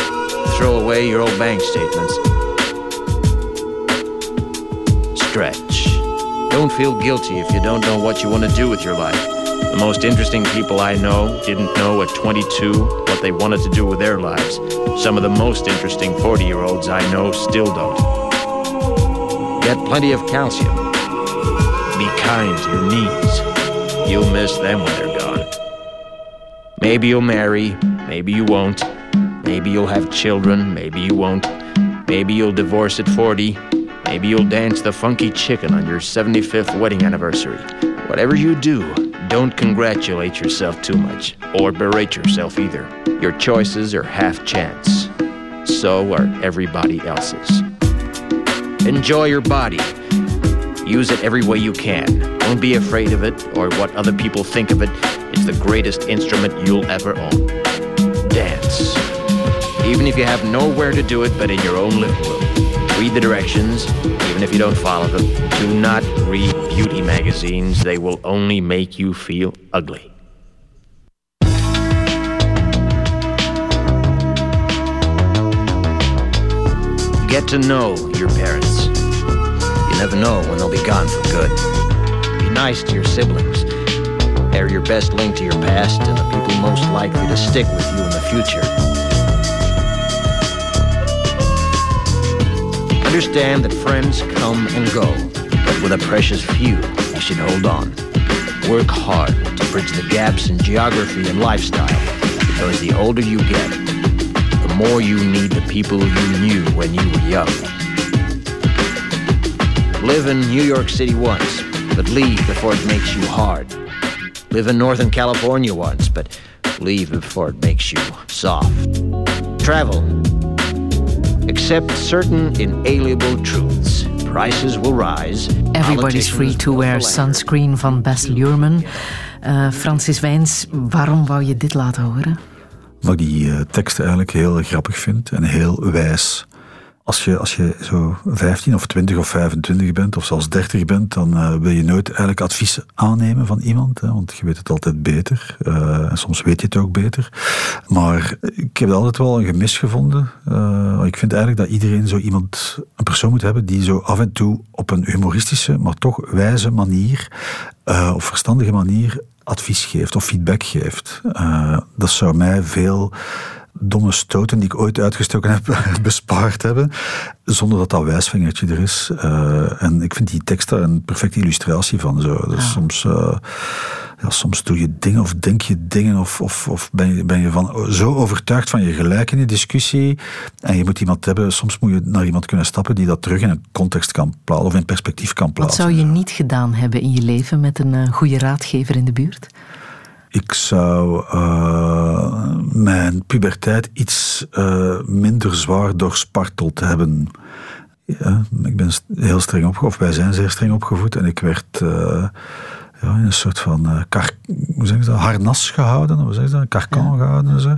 Throw away your old bank statements. Stretch. Don't feel guilty if you don't know what you want to do with your life. The most interesting people I know didn't know at 22 what they wanted to do with their lives. Some of the most interesting 40 year olds I know still don't. Get plenty of calcium. Be kind to your knees. You'll miss them when they're gone. Maybe you'll marry, maybe you won't. Maybe you'll have children, maybe you won't. Maybe you'll divorce at 40. Maybe you'll dance the funky chicken on your 75th wedding anniversary. Whatever you do, don't congratulate yourself too much, or berate yourself either. Your choices are half chance. so are everybody else's. Enjoy your body. Use it every way you can. Don't be afraid of it or what other people think of it. It's the greatest instrument you'll ever own. Dance. Even if you have nowhere to do it but in your own living room. Read the directions, even if you don't follow them. Do not read beauty magazines. They will only make you feel ugly. Get to know your parents. You never know when they'll be gone for good. Be nice to your siblings. They're your best link to your past and the people most likely to stick with you in the future. Understand that friends come and go, but with a precious few, you should hold on. Work hard to bridge the gaps in geography and lifestyle, because the older you get, the more you need the people you knew when you were young. Live in New York City once, but leave before it makes you hard. Live in Northern California once, but leave before it makes you soft. Travel. Accept certain inalienable truths. Prices will rise. Everybody's free to wear sunscreen van Bess Luhrmann. Uh, Francis Wijns, waarom wou je dit laten horen? Wat ik die uh, tekst eigenlijk heel grappig vind en heel wijs. Als je, als je zo 15 of 20 of 25 bent, of zelfs 30 bent, dan uh, wil je nooit eigenlijk advies aannemen van iemand, hè, want je weet het altijd beter. Uh, en soms weet je het ook beter. Maar ik heb altijd wel een gemis gevonden. Uh, ik vind eigenlijk dat iedereen zo iemand, een persoon moet hebben die zo af en toe op een humoristische, maar toch wijze manier, of verstandige manier, advies geeft of feedback geeft. dat zou mij veel domme stoten die ik ooit uitgestoken heb bespaard hebben, zonder dat dat wijsvingertje er is. Uh, en ik vind die tekst daar een perfecte illustratie van. Zo. Dus soms, uh, ja, soms doe je dingen of denk je dingen of, of, of ben, je, ben je van, zo overtuigd van je gelijk in de discussie en je moet iemand hebben, soms moet je naar iemand kunnen stappen die dat terug in een context kan plaatsen of in perspectief kan plaatsen. Wat zou je niet gedaan hebben in je leven met een uh, goede raadgever in de buurt? Ik zou uh, mijn puberteit iets uh, minder zwaar doorsparteld hebben. Ja, ik ben heel streng opgevoed, of wij zijn zeer streng opgevoed. En ik werd uh, ja, in een soort van kar, hoe zeg je dat, harnas gehouden, hoe zeg je dat, karkan ja. gehouden. En, zo.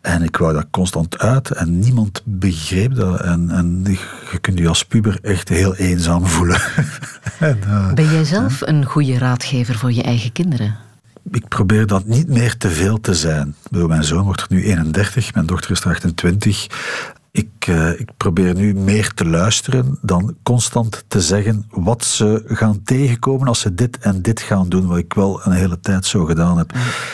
en ik wou dat constant uit en niemand begreep dat. En, en je kunt je als puber echt heel eenzaam voelen. en, ben jij zelf een goede raadgever voor je eigen kinderen? Ik probeer dat niet meer te veel te zijn. Mijn zoon wordt nu 31, mijn dochter is 28. Ik, uh, ik, probeer nu meer te luisteren dan constant te zeggen wat ze gaan tegenkomen als ze dit en dit gaan doen, wat ik wel een hele tijd zo gedaan heb.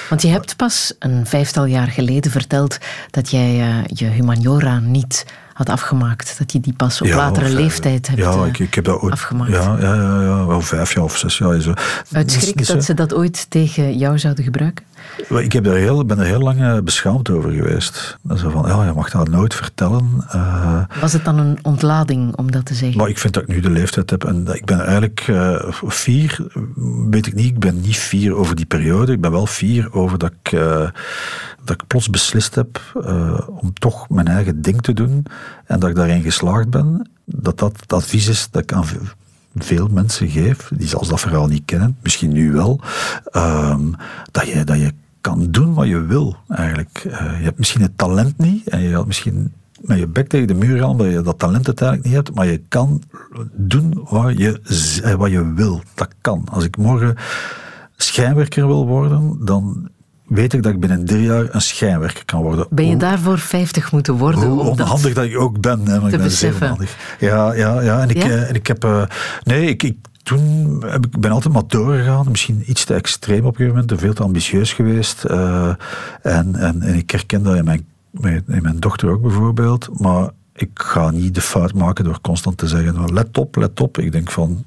Want je hebt pas een vijftal jaar geleden verteld dat jij uh, je humaniora niet had afgemaakt. Dat je die pas op ja, latere of, leeftijd hebt ja, ik, ik heb dat ooit, afgemaakt. Ja, ja, ja, ja, wel vijf jaar of zes jaar. Zo. Uit schrik dat, dat ze dat ooit tegen jou zouden gebruiken? Ik heb er heel, ben er heel lang beschaamd over geweest. Zo van, ja, je mag dat nooit vertellen. Uh, Was het dan een ontlading om dat te zeggen? Maar ik vind dat ik nu de leeftijd heb. En ik ben eigenlijk uh, fier, weet ik niet. Ik ben niet fier over die periode. Ik ben wel fier over dat ik, uh, dat ik plots beslist heb om toch mijn eigen ding te doen. En dat ik daarin geslaagd ben. Dat dat het advies is dat ik aan veel mensen geef, die zelfs dat verhaal niet kennen, misschien nu wel, um, dat, je, dat je kan doen wat je wil, eigenlijk. Uh, je hebt misschien het talent niet, en je had misschien met je bek tegen de muur gaan, omdat je dat talent uiteindelijk niet hebt, maar je kan doen wat je, wat je wil. Dat kan. Als ik morgen schijnwerker wil worden, dan weet ik dat ik binnen drie jaar een schijnwerker kan worden. Ben je daarvoor 50 moeten worden? Hoe onhandig dat... ik ook ben. Hè, maar te ik ben beseffen. Ja, ja, ja. En ik, Ja? uh, en ik heb... Uh, nee, ik, ik, toen heb ik ben altijd maar doorgegaan. Misschien iets te extreem op een gegeven moment. Te veel te ambitieus geweest. Uh, en, en, en ik herken dat in mijn, in mijn dochter ook bijvoorbeeld. Maar ik ga niet de fout maken door constant te zeggen... Let op, let op. Ik denk van...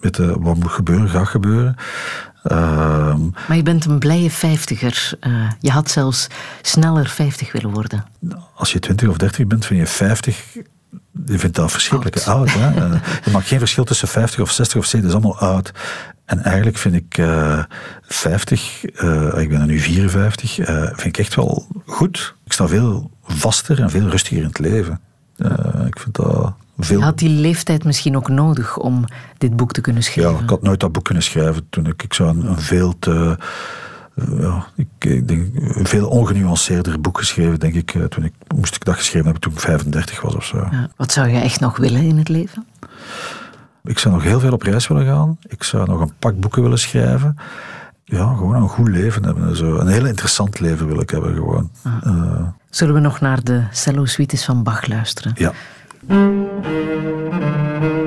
Je, wat moet gebeuren, gaat gebeuren. Uh, maar je bent een blije vijftiger. Uh, je had zelfs sneller 50 willen worden. Als je 20 of 30 bent, vind je 50. Je vindt dat verschrikkelijk oud. oud hè? uh, je maakt geen verschil tussen 50 of 60 of 70, dat is allemaal oud. En eigenlijk vind ik uh, 50, ik ben er nu 54, vind ik echt wel goed. Ik sta veel vaster en veel rustiger in het leven. Eh, ik vind dat veel... Had die leeftijd misschien ook nodig om dit boek te kunnen schrijven. Ja, ik had nooit dat boek kunnen schrijven toen ik, ik zou een, een veel te... eh, ja, ik, ik denk, een veel ongenuanceerder boek geschreven, denk ik. eh, Toen ik, moest ik dat geschreven hebben toen ik 35 was of zo. Ja. Wat zou je echt nog willen in het leven? Ik zou nog heel veel op reis willen gaan. Ik zou nog een pak boeken willen schrijven. Ja, gewoon een goed leven hebben. Zo. Een heel interessant leven wil ik hebben, gewoon. Eh, Zullen we nog naar de cello-suites van Bach luisteren? ja. Thank you.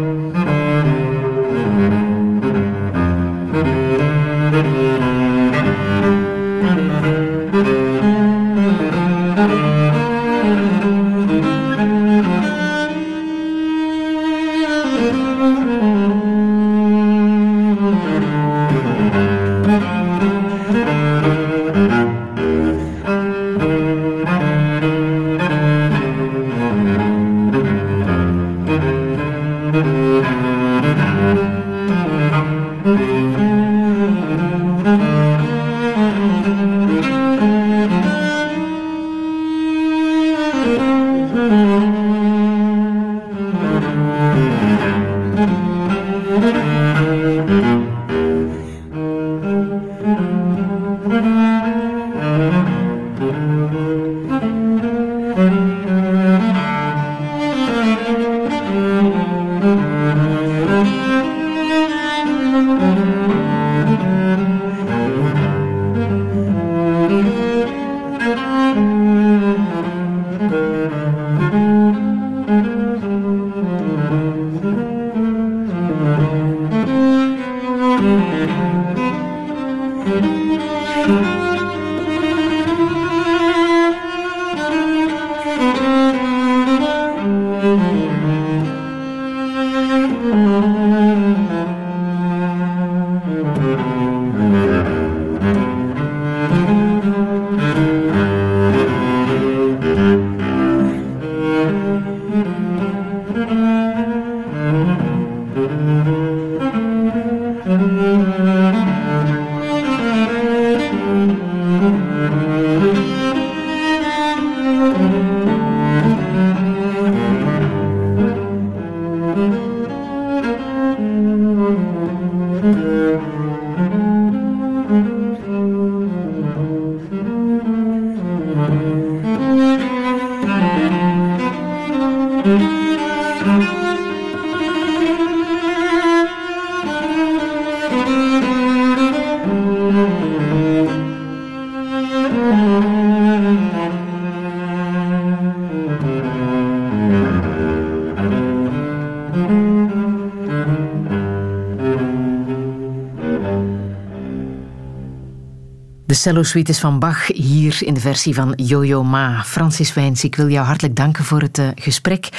De cello-suites van Bach hier in de versie van Jojo Ma. Francis Wijns, ik wil jou hartelijk danken voor het eh, gesprek.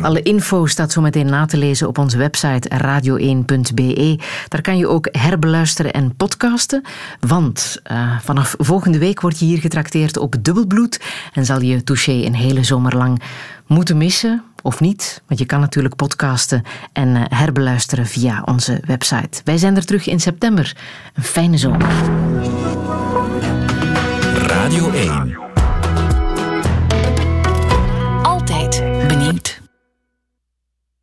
Alle info staat zo meteen na te lezen op onze website radio1.be. Daar kan je ook herbeluisteren en podcasten. Want eh, vanaf volgende week word je hier getrakteerd op dubbelbloed en zal je Touché een hele zomer lang moeten missen. Of niet, want je kan natuurlijk podcasten en eh, herbeluisteren via onze website. Wij zijn er terug in september. Een fijne zomer. Radio 1.